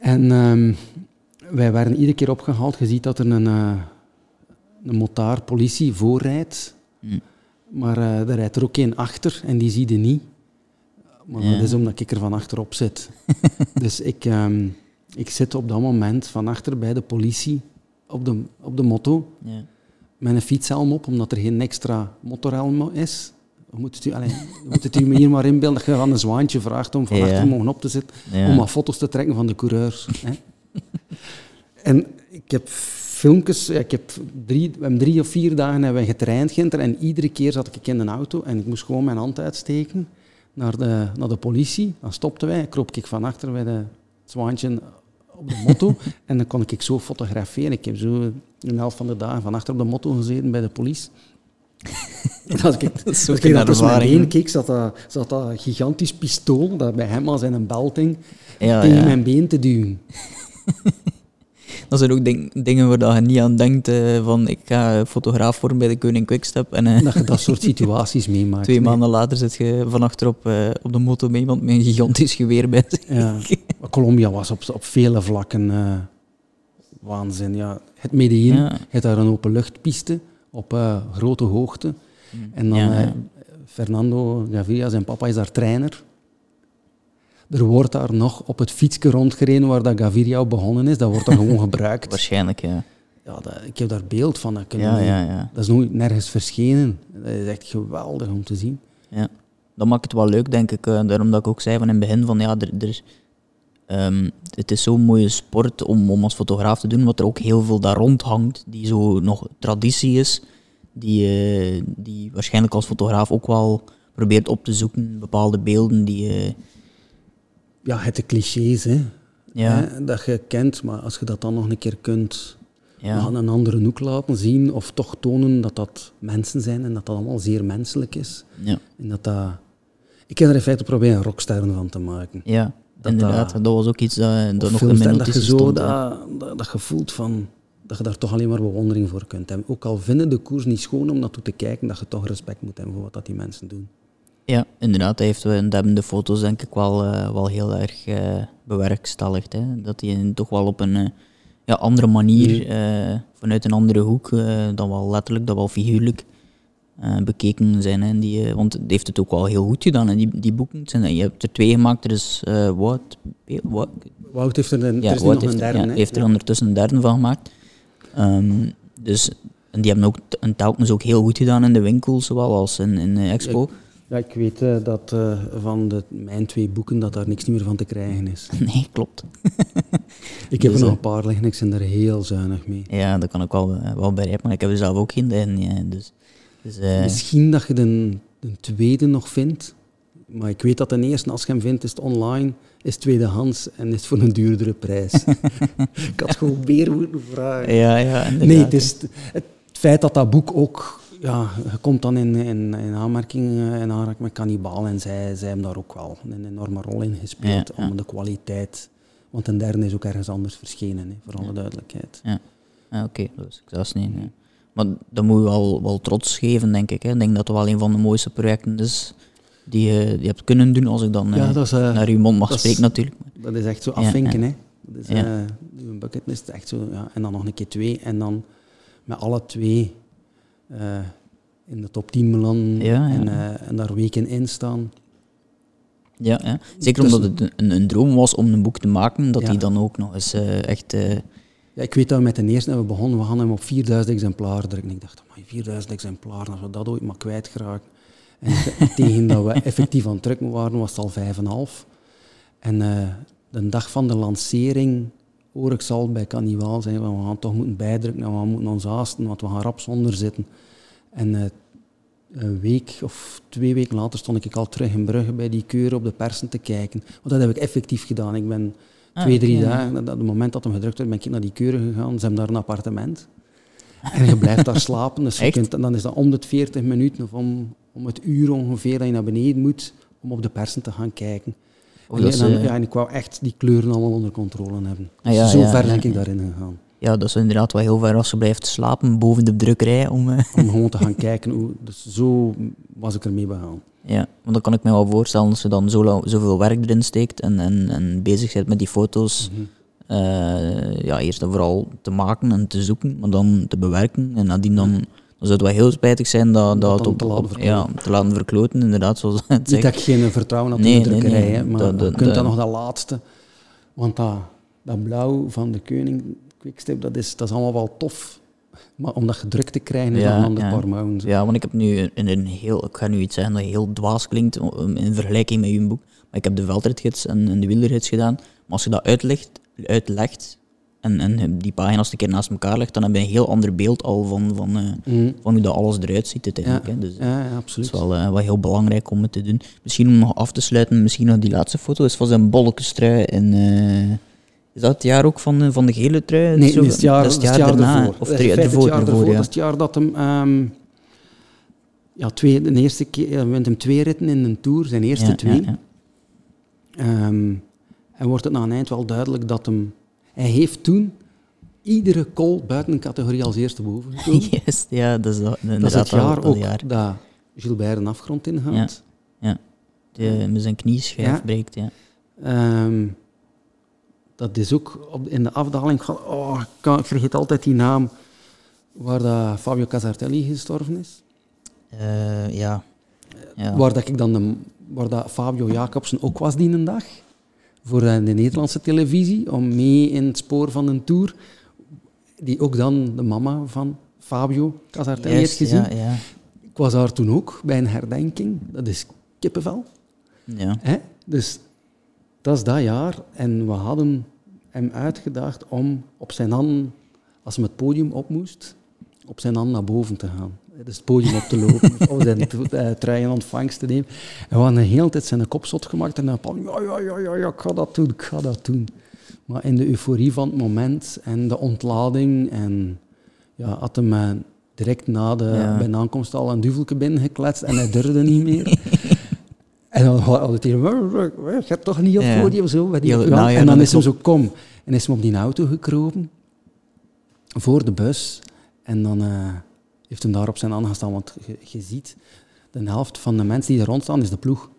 en ehm, wij werden iedere keer opgehaald. Je ziet dat er een, uh, een motaar politie voorrijdt, Hm. maar uh, daar rijdt er ook één achter en die zie je niet. Maar Ja. dat is omdat ik er van achterop zit. dus ik, ehm, ik zit op dat moment van achter bij de politie op de, op de motto Ja. met een fietshelm op, omdat er geen extra motorhelm is. Moet het u, moet het u hier maar inbeelden dat je van een zwaantje vraagt om van Ja. achter mogen op te zitten, Ja. om wat foto's te trekken van de coureurs. Hè. en ik heb filmpjes, ik heb drie, we hebben drie of vier dagen hebben we getraind, Ginter, en iedere keer zat ik in een auto en ik moest gewoon mijn hand uitsteken naar de, naar de politie. Dan stopten wij, kroop ik van achter bij de het zwaantje op de motto en dan kon ik zo fotograferen. Ik heb zo een helft van de dagen van achter op de motto gezeten bij de politie. En als ik, Dat als ik tussen mijn been keek, zat dat, zat dat gigantisch pistool dat bij hem als in een belting Ja, tegen ja. mijn been te duwen. Dat zijn ook ding- dingen waar dat je niet aan denkt eh, van ik ga fotograaf worden bij de Koning Quickstep en eh, Dat je dat soort situaties meemaakt. twee Nee. maanden later zit je van achterop eh, op de motor met iemand met een gigantisch geweer bij. Ja. Colombia was op, op vele vlakken waanzin. Ja. Het Medellin, Ja. je hebt daar een openluchtpiste op grote hoogte. En dan ja. Fernando Gaviria, zijn papa, is daar trainer. Er wordt daar nog op het fietsje rondgereden waar dat Gaviria begonnen is. Dat wordt daar gewoon gebruikt. Waarschijnlijk, ja. Ja, dat, ik heb daar beeld van. Dat, Ja, ja, ja. dat is nooit nergens verschenen. Dat is echt geweldig om te zien. ja. Dat maakt het wel leuk, denk ik. eh, daarom dat ik ook zei van in het begin van ja, er, er, ehm, het is zo'n mooie sport om, om als fotograaf te doen, wat er ook heel veel daar rond hangt, die zo nog traditie is, die, eh, die waarschijnlijk als fotograaf ook wel probeert op te zoeken, bepaalde beelden die... eh, Ja, het de clichés, hè, ja, hè, dat je kent. Maar als je dat dan nog een keer kunt ja, aan een andere hoek laten zien, of toch tonen dat dat mensen zijn en dat dat allemaal zeer menselijk is. ja, En dat dat... Ik heb er in feite proberen een rocksterren van te maken. ja, Dat inderdaad. dat- Dat, was ook iets dat, nog mijn en dat je zo stond. dat, dat, van dat je daar toch alleen maar bewondering voor kunt hebben. Ook al vinden de koers niet schoon om naartoe te kijken, dat je toch respect moet hebben voor wat dat die mensen doen. Ja, inderdaad. Hij heeft dat hebben de foto's denk ik wel, eh, wel heel erg eh, bewerkstelligd. Hè? Dat hij een- toch wel op een eh, ja, andere manier, eh, vanuit een andere hoek, dan wel letterlijk, dan wel figuurlijk, bekeken zijn. Hè, die, want het heeft het ook wel heel goed gedaan, hè, die, die boeken. Zijn, je hebt er twee gemaakt, er is Wout, Wout, Wout heeft er, een, ja, er nog heeft, een derde. Ja, heeft er ondertussen een derde van gemaakt. Um, dus, en die hebben ook een telkens ook heel goed gedaan in de winkels, zowel als in, in de expo. Ja, ik weet uh, dat uh, van de, mijn twee boeken dat daar niks meer van te krijgen is. Nee, klopt. ik heb dus, er nog een paar liggen, ik ben er heel zuinig mee. Ja, dat kan ik wel, wel begrijpen, maar ik heb er zelf ook geen in. Dus, dus, Misschien dat je de, de tweede nog vindt, maar ik weet dat de eerste, als je hem vindt, is het online, is tweedehands en is voor een duurdere prijs. ik had gewoon meer moeten vragen. Ja, ja, Nee, het is het feit dat dat boek ook ja, je komt dan in, in, in aanmerking in aanraking met Cannibal en zij, zij hebben daar ook wel een enorme rol in gespeeld om de kwaliteit. Want een derde is ook ergens anders verschenen, hè, voor alle duidelijkheid. Ja, oké, okay. dus ik zelfs niet. Maar dat moet je wel, wel trots geven, denk ik. Hè. Ik denk dat het wel een van de mooiste projecten is die je, die hebt kunnen doen, als ik dan ja, is, uh, naar uw mond mag spreken natuurlijk. Dat is echt zo afvinken, hè. Dat is uh, een bucketlist, echt zo, ja. En dan nog een keer twee, en dan met alle twee uh, in de top 10 belanden ja, en, uh, en, daar weken in staan. Ja, ja. zeker dus, omdat het een, een, droom was om een boek te maken, dat die dan ook nog eens uh, echt... Ja, ik weet dat we met de eerste hebben begonnen, we hadden hem op 4000 exemplaren drukken. Ik dacht, maar 4000 exemplaren, als we dat ooit maar kwijtgeraken. En tegen dat we effectief aan het drukken waren, was het al 5,5. En de dag van de lancering hoor ik zal bij Cannibal zijn, we gaan toch moeten bijdrukken en we moeten ons haasten, want we gaan rap zonder zitten. En uh, een week of twee weken later stond ik al terug in Brugge bij die keuren op de persen te kijken. Want dat heb ik effectief gedaan. Ik ben ah, twee, drie dagen, op het moment dat hem gedrukt werd, ben ik naar die keuren gegaan. Ze hebben daar een appartement. En je blijft daar slapen. Dus je kunt, dan is dat om de 40 minuten of om, om het uur ongeveer dat je naar beneden moet om op de persen te gaan kijken. En, dan, ja, en ik wou echt die kleuren allemaal onder controle hebben. Ah, ja, zo ver ben ik daarin gegaan. Ja, dat is inderdaad wel heel ver als je blijft slapen boven de drukkerij. Om, uh... om gewoon te gaan kijken. Hoe, dus zo was ik ermee begaan. Ja, want dan kan ik me wel voorstellen als je dan zo zoveel werk erin steekt en, en, en bezig bent met die foto's. Mm ja, eerst en vooral te maken en te zoeken, maar dan te bewerken. En nadien dan, dan zou het wel heel spijtig zijn dat, dat, dat te, laten ja, te laten verkloten, inderdaad. Zoals het Niet dat ik geen vertrouwen had in de drukkerij, nee, maar je kunt dan nog dat laatste. Want dat, dat blauw van de koning quickstep, dat is, dat is allemaal wel tof. Maar om dat gedrukt te krijgen is ja, een ander ja. Ja, want ik heb nu een, een heel, ik ga nu iets zeggen dat heel dwaas klinkt in vergelijking met uw boek. Maar ik heb de veldritgids en, en de wielergids gedaan. Maar als je dat uitlegt, uitlegt en, en die pagina's een keer naast elkaar legt, dan heb je een heel ander beeld al van, van, uh, van hoe dat alles eruit ziet uiteindelijk. Ja, hè. Dus, ja, ja, absoluut. Het is wel, uh, wel heel belangrijk om het te doen. Misschien om nog af te sluiten, misschien nog die laatste foto is van zijn bolletjestrui en... Uh, is dat het jaar ook van, eh, van de gele trui? Nee, Zo, dat het jaar, dat is het jaar, daarna. Ervoor. Of het jaar ervoor, ja. Dat is het jaar dat hem... Um, ja, twee, de eerste keer... Hij wint hem twee ritten in een Tour, zijn eerste twee. Ja, ja. Um, en wordt het na een eind wel duidelijk dat hem... Hij heeft toen iedere call buiten een categorie als eerste boven gekomen. Yes, ja, dat is, dat, dat is het jaar ook jaar. dat Gilbert een afgrond ingaat. Ja, ja. Die met zijn knieschijf ja. breekt, ja. Um, dat is ook op, in de afdaling van, oh, ik, vergeet altijd die naam, waar dat Fabio Casartelli gestorven is. Uh, ja. ja. Waar, dat ik dan de, waar dat Fabio Jacobsen ook was die dag, voor de Nederlandse televisie, om mee in het spoor van een tour, die ook dan de mama van Fabio Casartelli heeft gezien. Ja, ja. Ik was daar toen ook, bij een herdenking. Dat is kippenvel. Ja. Hè? Dus dat is dat jaar. En we hadden hem uitgedaagd om op zijn handen, als hij het podium op moest, op zijn handen naar boven te gaan. Dus het podium op te lopen, of zijn uh, trui in ontvangst te nemen. En we hadden de hele tijd zijn kop zot gemaakt en dan ja, ja, ja, ja, ja, ik ga dat doen, ik ga dat doen. Maar in de euforie van het moment en de ontlading en ja, had hem uh, direct na de ja. bij aankomst al een duvelke binnengekletst en hij durfde niet meer. En dan had het hier, je toch niet op het podium zo? Nou en dan is hij zo, kom. En is hem op die auto gekropen, voor de bus. En dan uh, heeft hem daar op zijn aangestaan, want je, ziet, de helft van de mensen die er rond staan, is de ploeg.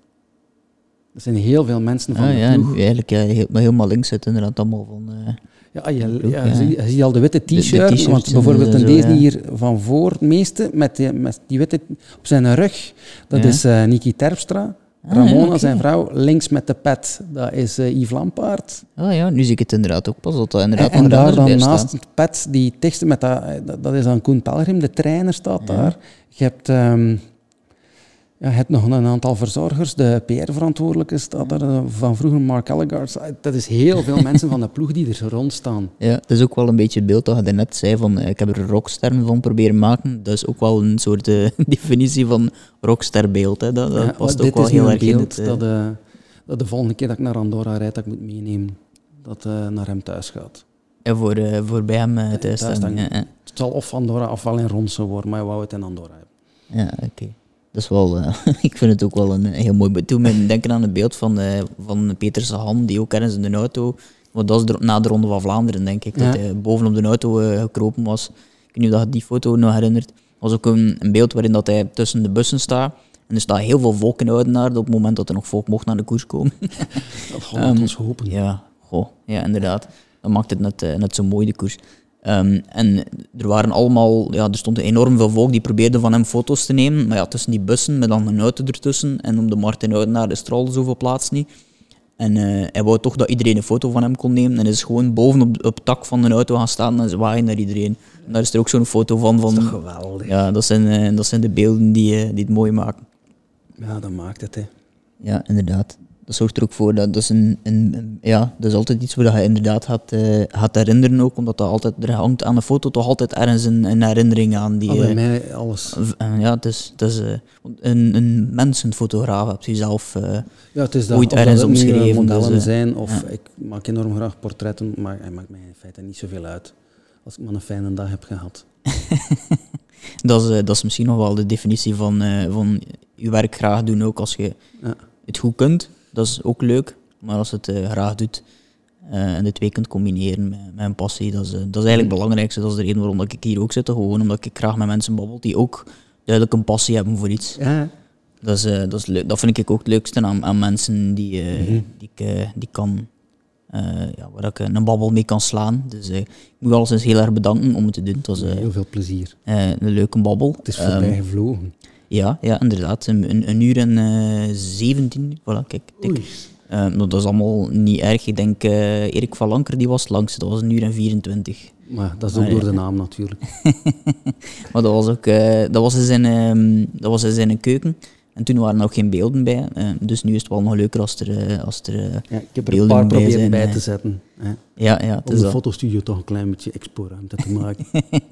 Er zijn heel veel mensen van ah, de ja, ploeg. eigenlijk ja, helemaal links zit inderdaad allemaal van... Uh, Ja, je, ja, ja. Zie, je ziet al de witte t-shirt, want bijvoorbeeld in deze hier van voor, het meeste, met die, met die witte op zijn rug, dat is uh, Niki Terpstra. Ah, Ramona, zijn vrouw, links met de pet, dat is uh, Yves Lampaard. Ah ja, nu zie ik het inderdaad ook pas. Dat dat inderdaad en, en daar dan naast het pet, die teksten met dat, dat, is dan Koen Pelgrim, de trainer staat daar. Je hebt... Um, ja, je hebt nog een aantal verzorgers. De PR-verantwoordelijke staat er eh, van vroeger, Mark Ellegard. Dat is heel veel mensen van de ploeg die er rond staan. Ja, dat is ook wel een beetje het beeld dat je net zei. Van, eh, ik heb er een rockster van proberen maken. Dat is ook wel een soort uh, definitie van rocksterbeeld. Hè. Dat, dat past ook wel heel erg in het... Dat, uh, dat de volgende keer dat ik naar Andorra rijd, dat ik moet meenemen. Dat naar hem thuis gaat. Ja, voor, voor bij hem thuis, thuis dan. Ja, Het zal of Andorra of wel in Ronsen worden, maar je wou het in Andorra hebben. Ja, oké. Dat is wel, uh, ik vind het ook wel een, heel mooi. Toen me denken aan het beeld van, uh, van Peter Sahan, die ook ergens in de auto, want dat is na de Ronde van Vlaanderen, denk ik, dat hij bovenop de auto uh, gekropen was. Ik weet niet of je die foto nog herinnert. was ook een, een, beeld waarin dat hij tussen de bussen staat. En er staat heel veel volk in Oudenaarde op het moment dat er nog volk mocht naar de koers komen. dat um, ons hopen. Ja, goh, ja, inderdaad. Dat maakt het net, net zo mooi, de koers. Um, en er waren allemaal, ja, er stond enorm veel volk die probeerde van hem foto's te nemen. Maar ja, tussen die bussen met dan een auto ertussen. En om de Martin Oudenaar de straalde zoveel plaats niet. En uh, hij wou toch dat iedereen een foto van hem kon nemen. En is gewoon boven op, op het tak van een auto gaan staan en zwaaien naar iedereen. En daar is er ook zo'n foto van. van dat is geweldig. Ja, dat zijn, uh, dat zijn de beelden die, uh, die het mooi maken. Ja, dat maakt het, hè. Ja, inderdaad dat zorgt er ook voor dat, dat is een, een, ja, dat is altijd iets waar je inderdaad gaat, uh, gaat herinneren ook, omdat dat altijd, er hangt aan de foto toch altijd ergens een, een herinnering aan. Die, oh, bij uh, mij alles. Uh, ja, het is, het is een, een mensenfotograaf, heb je zelf ja, het is dat, ooit ergens omschreven. modellen dus, zijn, of ja. ik maak enorm graag portretten, maar het maakt mij in feite niet zoveel uit. Als ik maar een fijne dag heb gehad. dat, is, dat is misschien nog wel de definitie van, van je werk graag doen, ook als je ja. het goed kunt dat is ook leuk. Maar als het uh, graag doet uh, en de twee kunt combineren met, met een passie, dat is, uh, dat is eigenlijk het belangrijkste. Dat is de reden waarom ik hier ook zit. Gewoon omdat ik graag met mensen babbel die ook duidelijk een passie hebben voor iets. Ja. Dat, is, dat, is leuk. dat vind ik ook het leukste aan, aan mensen die, mm-hmm. die, ik, die kan, ja, waar ik een babbel mee kan slaan. Dus ik moet alles eens heel erg bedanken om het te doen. Het was, heel veel plezier. een leuke babbel. Het is voorbij um, gevlogen. Ja, ja inderdaad. Een, een uur en uh, 17. Voilà, kijk. Uh, dat is allemaal niet erg. Ik denk, uh, Erik van Lanker die was langs, dat was een uur en 24. Maar dat is ook maar, door de naam natuurlijk. maar dat was ook dat was in zijn, um, dat was in zijn keuken. En toen waren er nog geen beelden bij. Dus nu is het wel nog leuker als er, als er ja, Ik heb er een paar proberen bij, bij te zetten. Hè. Ja, ja. Om de dat. fotostudio toch een klein beetje exporuimte te maken.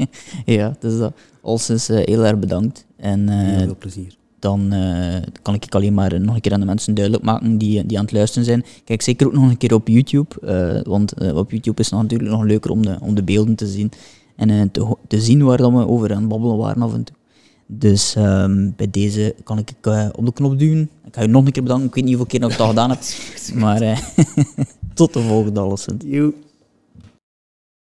ja, dus dat. Alsens heel erg bedankt. En, heel veel plezier dan uh, kan ik alleen maar nog een keer aan de mensen duidelijk maken die, die aan het luisteren zijn. Kijk zeker ook nog een keer op YouTube, uh, want uh, op YouTube is het natuurlijk nog leuker om de, om de beelden te zien en te, te, zien waar dan we over aan het babbelen waren af en toe. Dus um, bij deze kan ik op de knop duwen. Ik ga je nog een keer bedanken. Ik weet niet hoeveel keer ik dat gedaan heb. Maar tot de volgende alleszins.